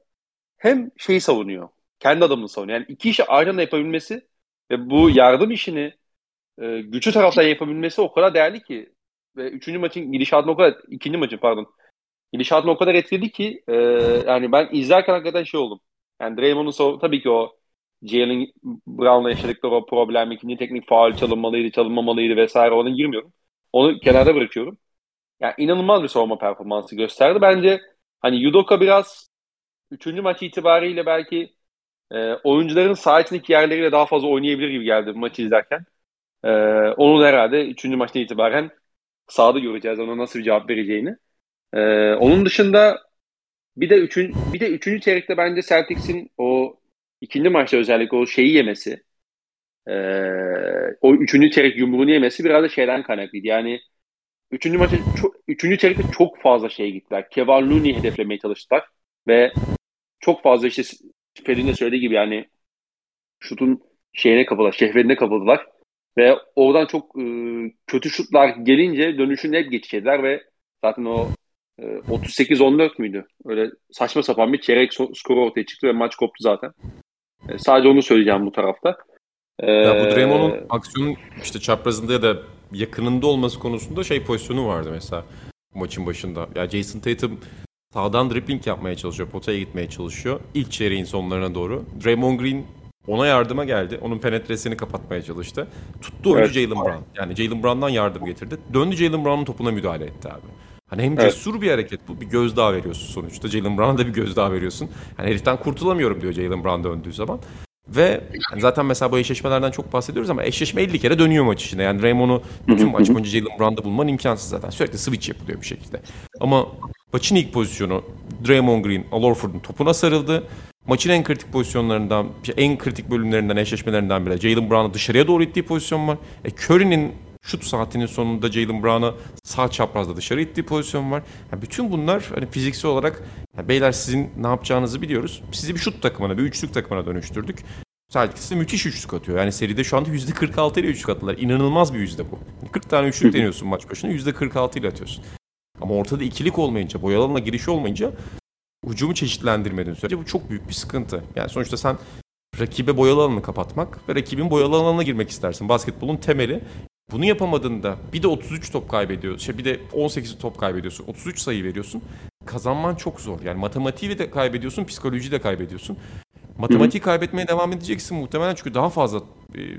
Speaker 1: hem şeyi savunuyor. Kendi adamını savunuyor. Yani iki işi aynı anda yapabilmesi ve bu yardım işini e, güçlü taraftan yapabilmesi o kadar değerli ki ve üçüncü maçın gidişatını o kadar ikinci maçın pardon gidişatını o kadar etkiledi ki e, yani ben izlerken hakikaten şey oldum. Yani Draymond'un tabii ki o Jalen Brown'la yaşadıkları o problem, ikinci teknik faal çalınmalıydı, çalınmamalıydı vesaire ona girmiyorum. Onu kenarda bırakıyorum. Yani inanılmaz bir savunma performansı gösterdi. Bence hani Yudoka biraz üçüncü maç itibariyle belki e, oyuncuların saha içindeki yerleriyle daha fazla oynayabilir gibi geldi maçı izlerken. E, onun herhalde üçüncü maçta itibaren sahada göreceğiz ona nasıl bir cevap vereceğini. E, onun dışında bir de üçün, bir de üçüncü çeyrekte bence Celtics'in o ikinci maçta özellikle o şeyi yemesi e, o üçüncü çeyrek yumruğunu yemesi biraz da şeyden kaynaklıydı. Yani üçüncü maçta çok, üçüncü çeyrekte çok fazla şeye gittiler. Kevin Looney'i hedeflemeye çalıştılar ve çok fazla işte Fed'in de söylediği gibi yani şutun şeyine kapıldılar, şehvetine kapıldılar. Ve oradan çok e, kötü şutlar gelince dönüşünü hep geçirdiler ve zaten o e, 38-14 müydü? Öyle saçma sapan bir çeyrek so- skoru ortaya çıktı ve maç koptu zaten. E, sadece onu söyleyeceğim bu tarafta.
Speaker 2: E, ya bu Draymond'un aksiyonun işte çaprazında ya da yakınında olması konusunda şey pozisyonu vardı mesela maçın başında. Ya Jason Tatum sağdan dribbling yapmaya çalışıyor, potaya gitmeye çalışıyor. İlk çeyreğin sonlarına doğru. Draymond Green ona yardıma geldi. Onun penetresini kapatmaya çalıştı. Tuttu oyuncu evet. Jalen Brown. Yani Jalen Brown'dan yardım getirdi. Döndü Jalen Brown'un topuna müdahale etti abi. Hani hem evet. cesur bir hareket bu. Bir gözdağı veriyorsun sonuçta. Jalen Brown'a da bir gözdağı veriyorsun. Hani heriften kurtulamıyorum diyor Jalen Brown döndüğü zaman. Ve yani zaten mesela bu eşleşmelerden çok bahsediyoruz ama eşleşme 50 kere dönüyor maç içinde. Yani Raymond'u bütün maç boyunca Jalen Brown'da bulman imkansız zaten. Sürekli switch yapılıyor bir şekilde. Ama maçın ilk pozisyonu Draymond Green, Al Horford'un topuna sarıldı. Maçın en kritik pozisyonlarından, en kritik bölümlerinden, eşleşmelerinden biri. Jalen Brown'u dışarıya doğru ittiği pozisyon var. E, Curry'nin şut saatinin sonunda Jalen Brown'a sağ çaprazda dışarı ittiği pozisyon var. Yani bütün bunlar hani fiziksel olarak yani beyler sizin ne yapacağınızı biliyoruz. Sizi bir şut takımına, bir üçlük takımına dönüştürdük. Celtics'te müthiş üçlük atıyor. Yani seride şu anda %46 ile üçlük attılar. İnanılmaz bir yüzde bu. 40 tane üçlük deniyorsun maç başına %46 ile atıyorsun. Ama ortada ikilik olmayınca, boyalanma girişi olmayınca hücumu çeşitlendirmediğin sürece bu çok büyük bir sıkıntı. Yani sonuçta sen rakibe boyalı alanını kapatmak ve rakibin boyalı alanına girmek istersin. Basketbolun temeli. Bunu yapamadığında bir de 33 top kaybediyor. Şey bir de 18 top kaybediyorsun. 33 sayı veriyorsun. Kazanman çok zor. Yani matematiği de kaybediyorsun, psikolojiyi de kaybediyorsun. Matematiği kaybetmeye devam edeceksin muhtemelen çünkü daha fazla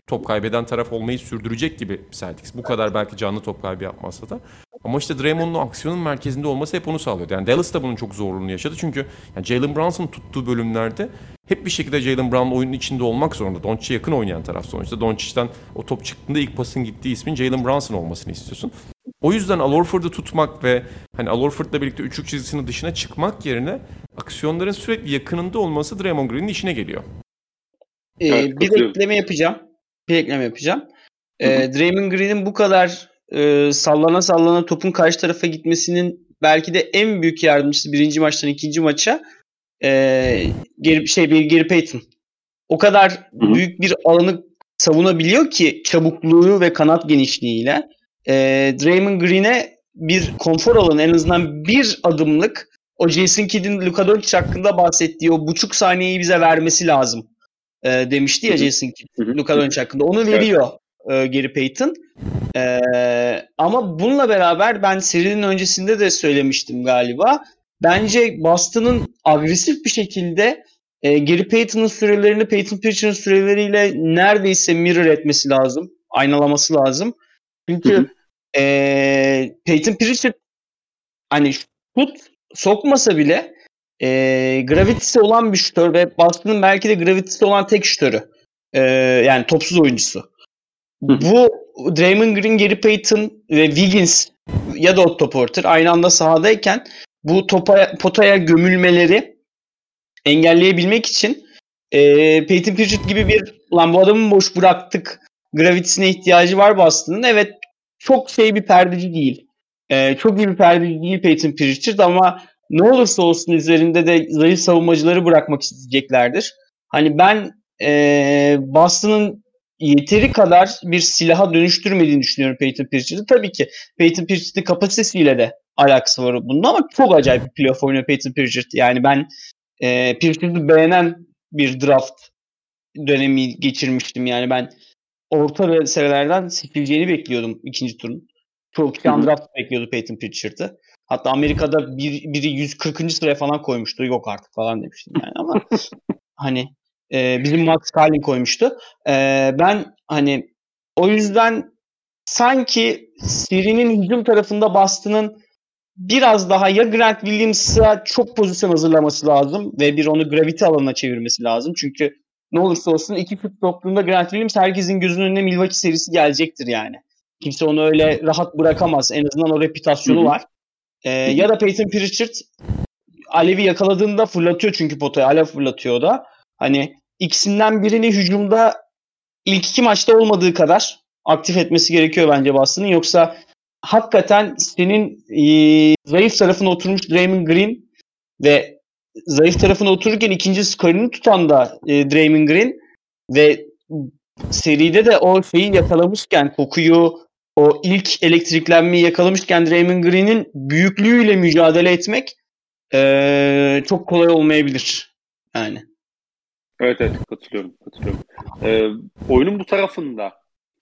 Speaker 2: top kaybeden taraf olmayı sürdürecek gibi Celtics. Bu kadar belki canlı top kaybı yapmazsa da. Ama işte Draymond'un aksiyonun merkezinde olması hep onu sağlıyordu. Yani Dallas da bunun çok zorluğunu yaşadı çünkü yani Jalen Brunson tuttuğu bölümlerde hep bir şekilde Jalen Brown oyunun içinde olmak zorunda. Doncic'e yakın oynayan taraf sonuçta. Doncic'ten o top çıktığında ilk pasın gittiği ismin Jalen Brunson olmasını istiyorsun. O yüzden Al Horford'u tutmak ve hani Al Horford'la birlikte üçlük çizgisinin dışına çıkmak yerine aksiyonların sürekli yakınında olması Draymond Green'in işine geliyor.
Speaker 3: Ee, evet, bir ekleme yapacağım. Bir ekleme yapacağım. Ee, Draymond Green'in bu kadar e, sallana sallana topun karşı tarafa gitmesinin belki de en büyük yardımcısı birinci maçtan ikinci maça e, geri, şey bir Gary Payton. O kadar Hı-hı. büyük bir alanı savunabiliyor ki çabukluğu ve kanat genişliğiyle. E, Draymond Green'e bir konfor alanı en azından bir adımlık o Jason Kidd'in Luka Doncic hakkında bahsettiği o buçuk saniyeyi bize vermesi lazım e, demişti ya Jason Kidd Luka Doncic hakkında. Onu veriyor e, Gary Payton. E, ama bununla beraber ben serinin öncesinde de söylemiştim galiba. Bence Boston'ın agresif bir şekilde e, Gary Payton'ın sürelerini Payton Pritchard'ın süreleriyle neredeyse mirror etmesi lazım. Aynalaması lazım. Çünkü e, Peyton Pritchard hani şut sokmasa bile e, gravitisi olan bir şutör ve Boston'ın belki de gravitisi olan tek şutörü. E, yani topsuz oyuncusu. Bu Draymond Green, Gary Payton ve Wiggins ya da Otto Porter aynı anda sahadayken bu topa, potaya gömülmeleri engelleyebilmek için e, Peyton Pritchard gibi bir lan bu adamı boş bıraktık gravitisine ihtiyacı var Boston'ın. Evet çok şey bir perdeci değil. E, çok iyi bir perdeci değil Peyton Pritchard ama ne olursa olsun üzerinde de zayıf savunmacıları bırakmak isteyeceklerdir. Hani ben e, Boston'ın yeteri kadar bir silaha dönüştürmediğini düşünüyorum Peyton Pritchard'ı. Tabii ki Peyton Pritchard'ın kapasitesiyle de alakası var bunun ama çok acayip bir playoff oynuyor Peyton Pritchard. Yani ben e, Pritchard'ı beğenen bir draft dönemi geçirmiştim. Yani ben orta seviyelerden seçileceğini bekliyordum ikinci turun. Çok kişi draft bekliyordu Peyton Pritchard'ı. Hatta Amerika'da bir, biri 140. sıraya falan koymuştu. Yok artık falan demiştim yani ama hani e, bizim Max Carlin koymuştu. E, ben hani o yüzden sanki serinin hücum tarafında Boston'ın biraz daha ya Grant Williams'a çok pozisyon hazırlaması lazım ve bir onu gravity alanına çevirmesi lazım. Çünkü ne olursa olsun iki şut soktuğunda Grant Williams herkesin gözünün önüne Milwaukee serisi gelecektir yani. Kimse onu öyle rahat bırakamaz. En azından o reputasyonu var. Ee, ya da Peyton Pritchard Alev'i yakaladığında fırlatıyor çünkü potaya. Alev fırlatıyor da. Hani ikisinden birini hücumda ilk iki maçta olmadığı kadar aktif etmesi gerekiyor bence Boston'ın. Yoksa hakikaten senin e, zayıf tarafına oturmuş Draymond Green ve zayıf tarafına otururken ikinci skorunu tutan da e, Draymond Green ve seride de o şeyi yakalamışken kokuyu o ilk elektriklenmeyi yakalamışken Draymond Green'in büyüklüğüyle mücadele etmek e, çok kolay olmayabilir. Yani.
Speaker 1: Evet evet katılıyorum. katılıyorum. Ee, oyunun bu tarafında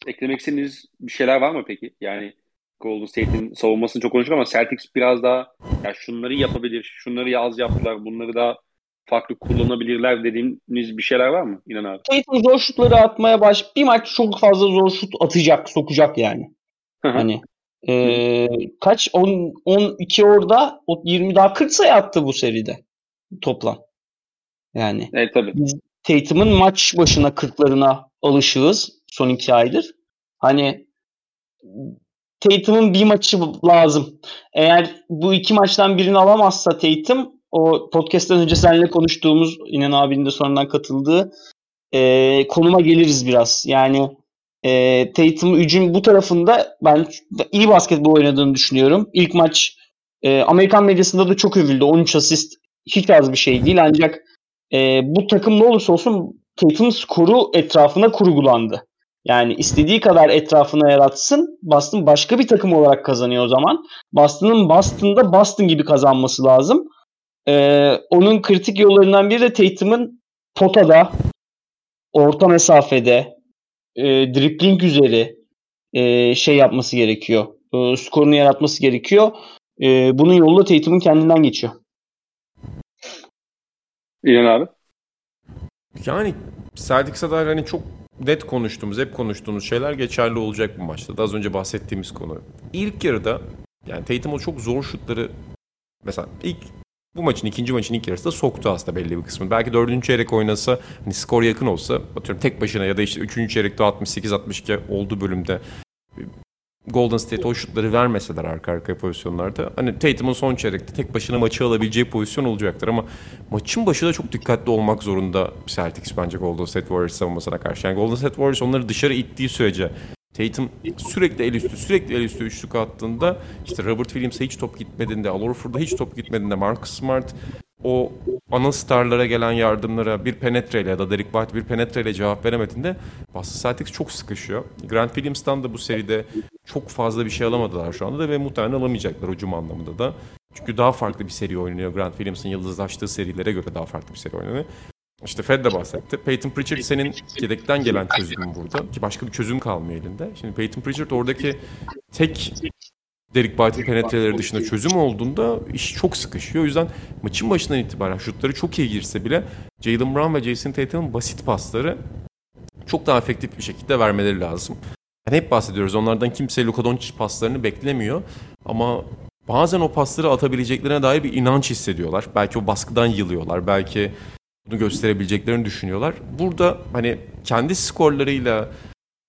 Speaker 1: eklemek istediğiniz bir şeyler var mı peki? Yani Golden State'in savunmasını çok konuştuk ama Celtics biraz daha ya şunları yapabilir, şunları az yaptılar, bunları da farklı kullanabilirler dediğiniz bir şeyler var mı İnan abi?
Speaker 3: Tatum zor şutları atmaya baş. Bir maç çok fazla zor şut atacak, sokacak yani. Hani e, kaç 10 12 orada o 20 daha 40 sayı attı bu seride toplam. Yani.
Speaker 1: Evet tabii. Biz
Speaker 3: Tatum'un maç başına 40'larına alışığız son iki aydır. Hani Tatum'un bir maçı lazım. Eğer bu iki maçtan birini alamazsa Tatum o podcast'ten önce seninle konuştuğumuz İnan abinin de sonradan katıldığı e, konuma geliriz biraz. Yani e, Tatum hücum bu tarafında ben iyi basketbol oynadığını düşünüyorum. İlk maç e, Amerikan medyasında da çok övüldü. 13 asist hiç az bir şey değil ancak e, bu takım ne olursa olsun Tatum skoru etrafına kurgulandı. Yani istediği kadar etrafına yaratsın. Boston başka bir takım olarak kazanıyor o zaman. Boston'ın Boston'da Boston gibi kazanması lazım. Ee, onun kritik yollarından biri de Tatum'un potada, orta mesafede, e, dribbling üzeri e, şey yapması gerekiyor. E, skorunu yaratması gerekiyor. E, bunun yolu da Tatum'un kendinden geçiyor.
Speaker 1: İlhan abi.
Speaker 2: Yani Celtics'e dair hani çok net konuştuğumuz, hep konuştuğumuz şeyler geçerli olacak bu maçta. Daha az önce bahsettiğimiz konu. İlk yarıda yani Tatum o çok zor şutları mesela ilk bu maçın ikinci maçın ilk yarısında soktu aslında belli bir kısmını. Belki dördüncü çeyrek oynasa hani skor yakın olsa atıyorum tek başına ya da işte üçüncü çeyrekte 68-62 olduğu bölümde Golden State o şutları vermeseler arka arkaya pozisyonlarda hani Tatum'un son çeyrekte tek başına maçı alabileceği pozisyon olacaktır ama maçın başı da çok dikkatli olmak zorunda Celtics bence Golden State Warriors savunmasına karşı. Yani Golden State Warriors onları dışarı ittiği sürece Tatum sürekli el üstü, sürekli el üstü üçlük attığında işte Robert Williams'a hiç top gitmediğinde, Al Horford'a hiç top gitmediğinde Marcus Smart o ana starlara gelen yardımlara bir penetreyle ya da Derek White bir penetreyle cevap veremediğinde Boston Celtics çok sıkışıyor. Grant Williams'tan da bu seride çok fazla bir şey alamadılar şu anda da ve muhtemelen alamayacaklar hücum anlamında da. Çünkü daha farklı bir seri oynuyor. Grant Williams'ın yıldızlaştığı serilere göre daha farklı bir seri oynuyor. İşte Fed de bahsetti. Peyton Pritchard senin yedekten gelen çözümün burada. Ki başka bir çözüm kalmıyor elinde. Şimdi Peyton Pritchard oradaki tek Derek White'in penetreleri dışında çözüm olduğunda iş çok sıkışıyor. O yüzden maçın başından itibaren şutları çok iyi girse bile Jalen Brown ve Jason Tatum'un basit pasları çok daha efektif bir şekilde vermeleri lazım. Yani hep bahsediyoruz. Onlardan kimse Luka Doncic paslarını beklemiyor. Ama bazen o pasları atabileceklerine dair bir inanç hissediyorlar. Belki o baskıdan yılıyorlar. Belki bunu gösterebileceklerini düşünüyorlar. Burada hani kendi skorlarıyla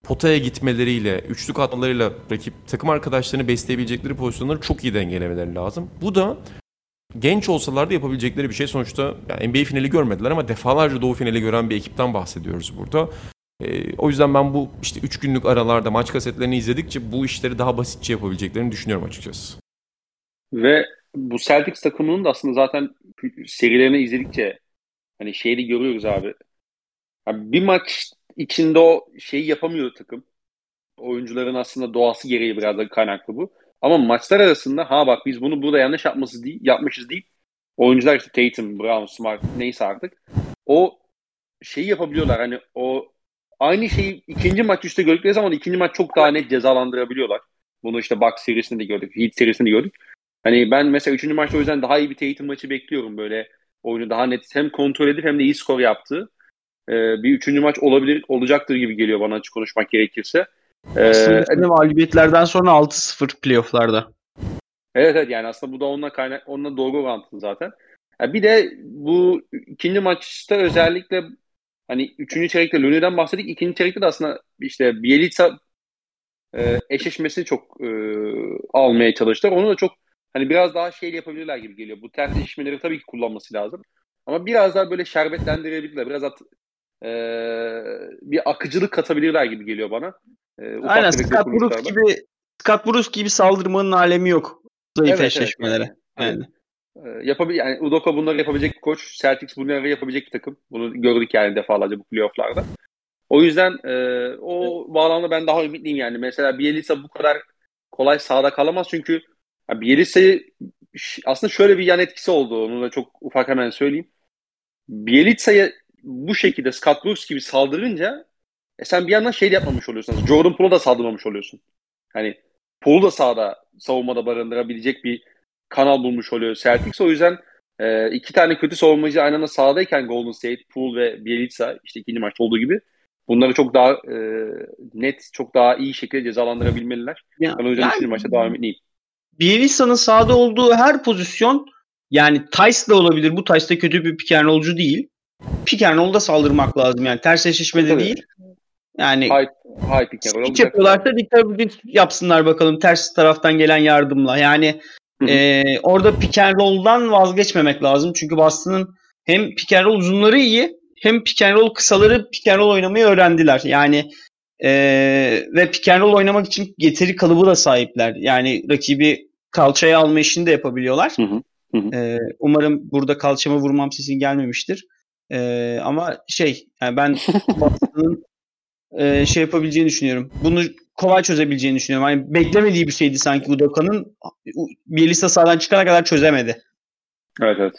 Speaker 2: potaya gitmeleriyle, üçlük atmalarıyla rakip takım arkadaşlarını besleyebilecekleri pozisyonları çok iyi dengelemeleri lazım. Bu da genç olsalar da yapabilecekleri bir şey. Sonuçta yani NBA finali görmediler ama defalarca Doğu finali gören bir ekipten bahsediyoruz burada. Ee, o yüzden ben bu işte 3 günlük aralarda maç kasetlerini izledikçe bu işleri daha basitçe yapabileceklerini düşünüyorum açıkçası.
Speaker 1: Ve bu Celtics takımının da aslında zaten serilerini izledikçe hani şeyi görüyoruz abi. abi bir maç içinde o şeyi yapamıyor takım. Oyuncuların aslında doğası gereği biraz da kaynaklı bu. Ama maçlar arasında ha bak biz bunu burada yanlış yapması değil, yapmışız deyip oyuncular işte Tatum, Brown, Smart neyse artık o şeyi yapabiliyorlar. Hani o aynı şeyi ikinci maç üstte gördükleri zaman ikinci maç çok daha net cezalandırabiliyorlar. Bunu işte Bucks serisinde de gördük, Heat serisinde de gördük. Hani ben mesela üçüncü maçta o yüzden daha iyi bir Tatum maçı bekliyorum böyle oyunu daha net hem kontrol edip hem de iyi skor yaptığı e, bir üçüncü maç olabilir olacaktır gibi geliyor bana açık konuşmak gerekirse.
Speaker 3: Ee, aslında mağlubiyetlerden sonra 6-0 playofflarda.
Speaker 1: Evet evet yani aslında bu da onunla kaynak onunla doğru orantılı zaten. Yani bir de bu ikinci maçta özellikle hani üçüncü çeyrekte Looney'den bahsettik. ikinci çeyrekte de aslında işte Bielitsa e, eşleşmesini çok e, almaya çalıştılar. Onu da çok hani biraz daha şeyle yapabilirler gibi geliyor. Bu ters eşleşmeleri tabii ki kullanması lazım. Ama biraz daha böyle şerbetlendirebilirler. Biraz at, e, bir akıcılık katabilirler gibi geliyor bana.
Speaker 3: E, Aynen Scott Brooks gibi Scott Brooks gibi saldırmanın alemi yok. Zayıf evet, eşleşmelere. Evet, yani.
Speaker 1: yani. Yapabil yani Udoka bunları yapabilecek bir koç. Celtics bunları yapabilecek bir takım. Bunu gördük yani defalarca bu playofflarda. O yüzden e, o bağlamda ben daha ümitliyim yani. Mesela Bielitsa bu kadar kolay sahada kalamaz çünkü Bielitsa'yı aslında şöyle bir yan etkisi oldu. Onu da çok ufak hemen söyleyeyim. Bielitsa'ya bu şekilde Scott Brooks gibi saldırınca e sen bir yandan şey de yapmamış oluyorsun. Jordan Poole'a da saldırmamış oluyorsun. Hani Poole da sahada savunmada barındırabilecek bir kanal bulmuş oluyor Celtics. O yüzden e, iki tane kötü savunmacı aynı anda sahadayken Golden State, Poole ve Bielitsa işte ikinci maçta olduğu gibi bunları çok daha e, net, çok daha iyi şekilde cezalandırabilmeliler. Ya, ben o yüzden yani, üçüncü maçta daha ümitliyim.
Speaker 3: Bielitsa'nın sahada olduğu her pozisyon yani Tice de olabilir. Bu Tice de kötü bir pick and değil pick and roll'da saldırmak lazım yani. Ters eşleşmede değil. Yani high, high pick and roll yapıyorlarsa dikkat yapsınlar bakalım ters taraftan gelen yardımla. Yani e, orada pick and roll'dan vazgeçmemek lazım. Çünkü Boston'ın hem pick and roll uzunları iyi hem pick and roll kısaları pick and roll oynamayı öğrendiler. Yani e, ve pick and roll oynamak için yeteri kalıbı da sahipler. Yani rakibi kalçaya alma işini de yapabiliyorlar. Hı hı. Hı E, umarım burada kalçama vurmam sesin gelmemiştir. Ee, ama şey yani ben Boston'ın e, şey yapabileceğini düşünüyorum. Bunu kolay çözebileceğini düşünüyorum. Hani beklemediği bir şeydi sanki Udoka'nın. Bielisa sahadan çıkana kadar çözemedi.
Speaker 1: Evet evet.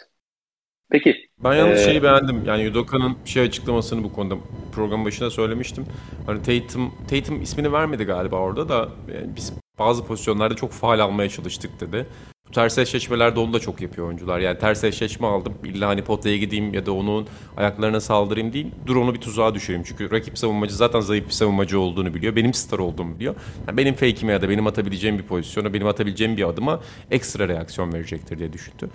Speaker 1: Peki.
Speaker 2: Ben yalnız
Speaker 1: Ee,
Speaker 2: şeyi beğendim. Yani Udoka'nın şey açıklamasını bu konuda program başında söylemiştim. Hani Tatum, Tatum ismini vermedi galiba orada da yani biz bazı pozisyonlarda çok faal almaya çalıştık dedi. Bu ters eşleşmelerde onu da çok yapıyor oyuncular. Yani ters eşleşme aldım. İlla hani potaya gideyim ya da onun ayaklarına saldırayım değil. Dur onu bir tuzağa düşüreyim. Çünkü rakip savunmacı zaten zayıf bir savunmacı olduğunu biliyor. Benim star olduğumu biliyor. Yani benim fake'ime ya da benim atabileceğim bir pozisyona, benim atabileceğim bir adıma ekstra reaksiyon verecektir diye düşündü.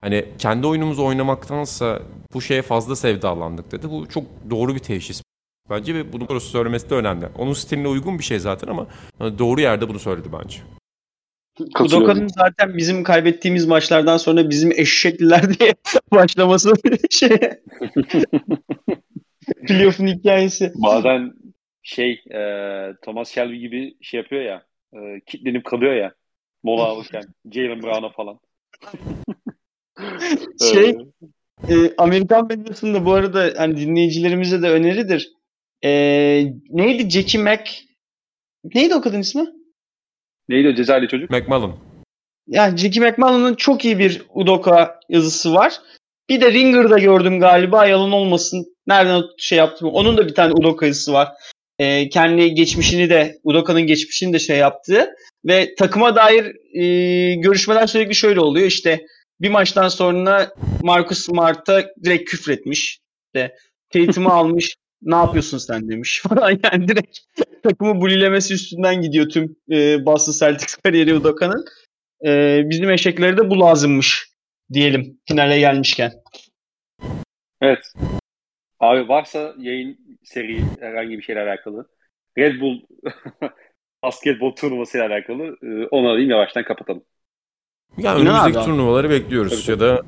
Speaker 2: Hani kendi oyunumuzu oynamaktansa bu şeye fazla sevdalandık dedi. Bu çok doğru bir teşhis bence ve bunu burası söylemesi de önemli. Onun stiline uygun bir şey zaten ama hani doğru yerde bunu söyledi bence.
Speaker 3: Udoka'nın zaten bizim kaybettiğimiz maçlardan sonra bizim eşekliler diye başlaması şey playoff'un hikayesi.
Speaker 1: Bazen şey e, Thomas Shelby gibi şey yapıyor ya e, kitlenip kalıyor ya mola alırken Jalen Brown'a falan.
Speaker 3: Şey e, Amerikan medyasında bu arada hani dinleyicilerimize de öneridir. E, neydi Jackie Mac? Neydi o kadın ismi?
Speaker 1: neydi o Cezayirli çocuk?
Speaker 2: McMullen.
Speaker 3: Yani Jackie McMullen'ın çok iyi bir Udoka yazısı var. Bir de Ringer'da gördüm galiba yalan olmasın. Nereden şey yaptım. Onun da bir tane Udoka yazısı var. Ee, kendi geçmişini de Udoka'nın geçmişini de şey yaptığı ve takıma dair e, görüşmeler sürekli şöyle oluyor. İşte bir maçtan sonra Marcus Smart'a direkt küfretmiş. İşte Tatum'u almış. Ne yapıyorsun sen demiş falan yani direkt takımı bulilemesi üstünden gidiyor tüm e, Boston Celtics kariyeri Udoka'nın. Ee, bizim eşeklere de bu lazımmış diyelim finale gelmişken.
Speaker 1: Evet. Abi varsa yayın seri herhangi bir şeyle alakalı. Red Bull basketbol turnuvası ile alakalı e, onu alayım yavaştan kapatalım.
Speaker 2: Yani
Speaker 3: İnan
Speaker 2: önümüzdeki
Speaker 3: abi.
Speaker 2: turnuvaları bekliyoruz
Speaker 1: Tabii,
Speaker 2: ya da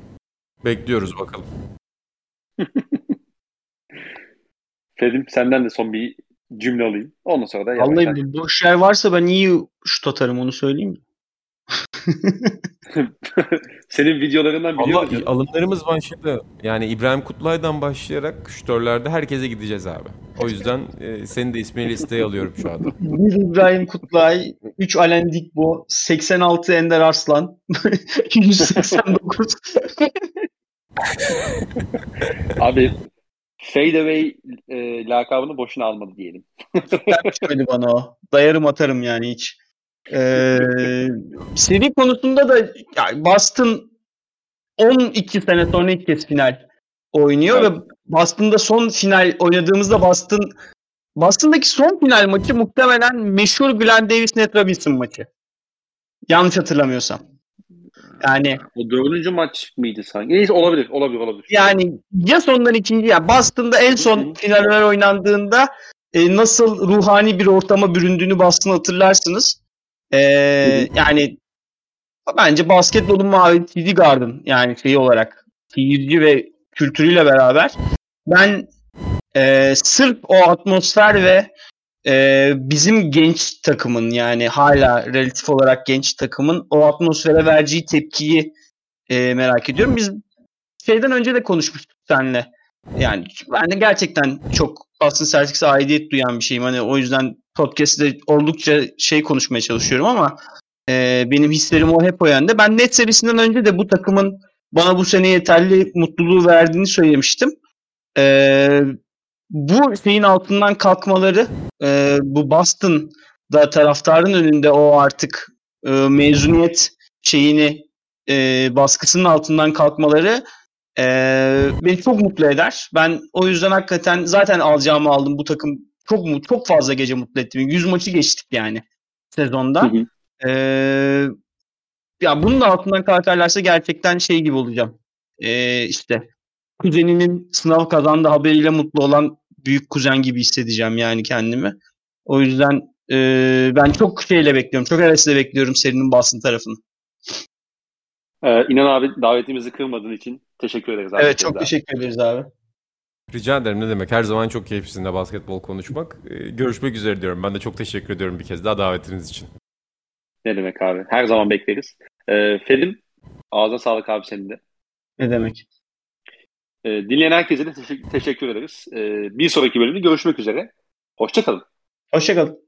Speaker 2: bekliyoruz bakalım.
Speaker 1: Fedim senden de son bir cümle alayım. Ondan sonra da.
Speaker 3: Vallahi bu boş yer varsa ben iyi şut atarım onu söyleyeyim mi?
Speaker 1: Senin videolarından
Speaker 2: Ama
Speaker 1: biliyoruz. canım.
Speaker 2: alımlarımız başladı. Yani İbrahim Kutlay'dan başlayarak şütörlerde herkese gideceğiz abi. O yüzden e, senin de ismini listeye alıyorum şu anda.
Speaker 3: Bir İbrahim Kutlay, 3 Alen Dikbo, 86 Ender Arslan, 189
Speaker 1: Abi Fadeaway e, lakabını boşuna almadı diyelim.
Speaker 3: düşmedi bana o. Dayarım atarım yani hiç. Ee, seri konusunda da yani Boston 12 sene sonra ilk kez final oynuyor
Speaker 1: Evet.
Speaker 3: ve Boston'da son final oynadığımızda Boston Boston'daki son final maçı muhtemelen meşhur Glenn Davis Nate Robinson maçı. Yanlış hatırlamıyorsam. Yani
Speaker 1: O dördüncü maç mıydı sanki? Neyse olabilir, olabilir, olabilir.
Speaker 3: yani ya sondan ikinci ya Boston'da en son finaller oynandığında e, nasıl ruhani bir ortama büründüğünü Boston hatırlarsınız. E, yani bence basketbolun mavi TD Garden yani şeyi olarak seyirci ve kültürüyle beraber ben e, sırf o atmosfer ve e, bizim genç takımın yani hala relatif olarak genç takımın o atmosfere vereceği tepkiyi e, merak ediyorum. Biz şeyden önce de konuşmuştuk seninle. Yani ben de gerçekten çok Boston Celtics'e aidiyet duyan bir şeyim. Hani o yüzden podcast'te oldukça şey konuşmaya çalışıyorum ama e, benim hislerim o hep o yönde. Ben net serisinden önce de bu takımın bana bu sene yeterli mutluluğu verdiğini söylemiştim. E, bu şeyin altından kalkmaları e, bu Boston'da taraftarın önünde o artık e, mezuniyet şeyini e, baskısının altından kalkmaları e, beni çok mutlu eder. Ben o yüzden hakikaten zaten alacağımı aldım bu takım çok çok fazla gece mutlu etti. beni. 100 maçı geçtik yani sezonda.
Speaker 1: Hı hı.
Speaker 3: Ee, ya bunun da altından kalkarlarsa gerçekten şey gibi olacağım. Ee, işte kuzeninin sınav kazandı haberiyle mutlu olan büyük kuzen gibi hissedeceğim yani kendimi. O yüzden e, ben çok şeyle bekliyorum. Çok hevesle bekliyorum serinin Boston tarafını.
Speaker 1: Ee, İnan abi davetimizi kırmadığın için teşekkür ederiz. Abi.
Speaker 3: Evet çok teşekkür ederiz abi.
Speaker 2: Rica ederim ne demek. Her zaman çok keyifli sizinle basketbol konuşmak. E, görüşmek üzere diyorum. Ben de çok teşekkür ediyorum bir kez daha davetiniz için.
Speaker 1: Ne demek abi? Her zaman bekleriz. Ee, Fedim, ağzına sağlık abi senin de.
Speaker 3: Ne demek?
Speaker 1: Ee, dinleyen herkese de teşekkür, teşekkür ederiz. Ee, bir sonraki bölümde görüşmek üzere. Hoşçakalın.
Speaker 3: Hoşçakalın.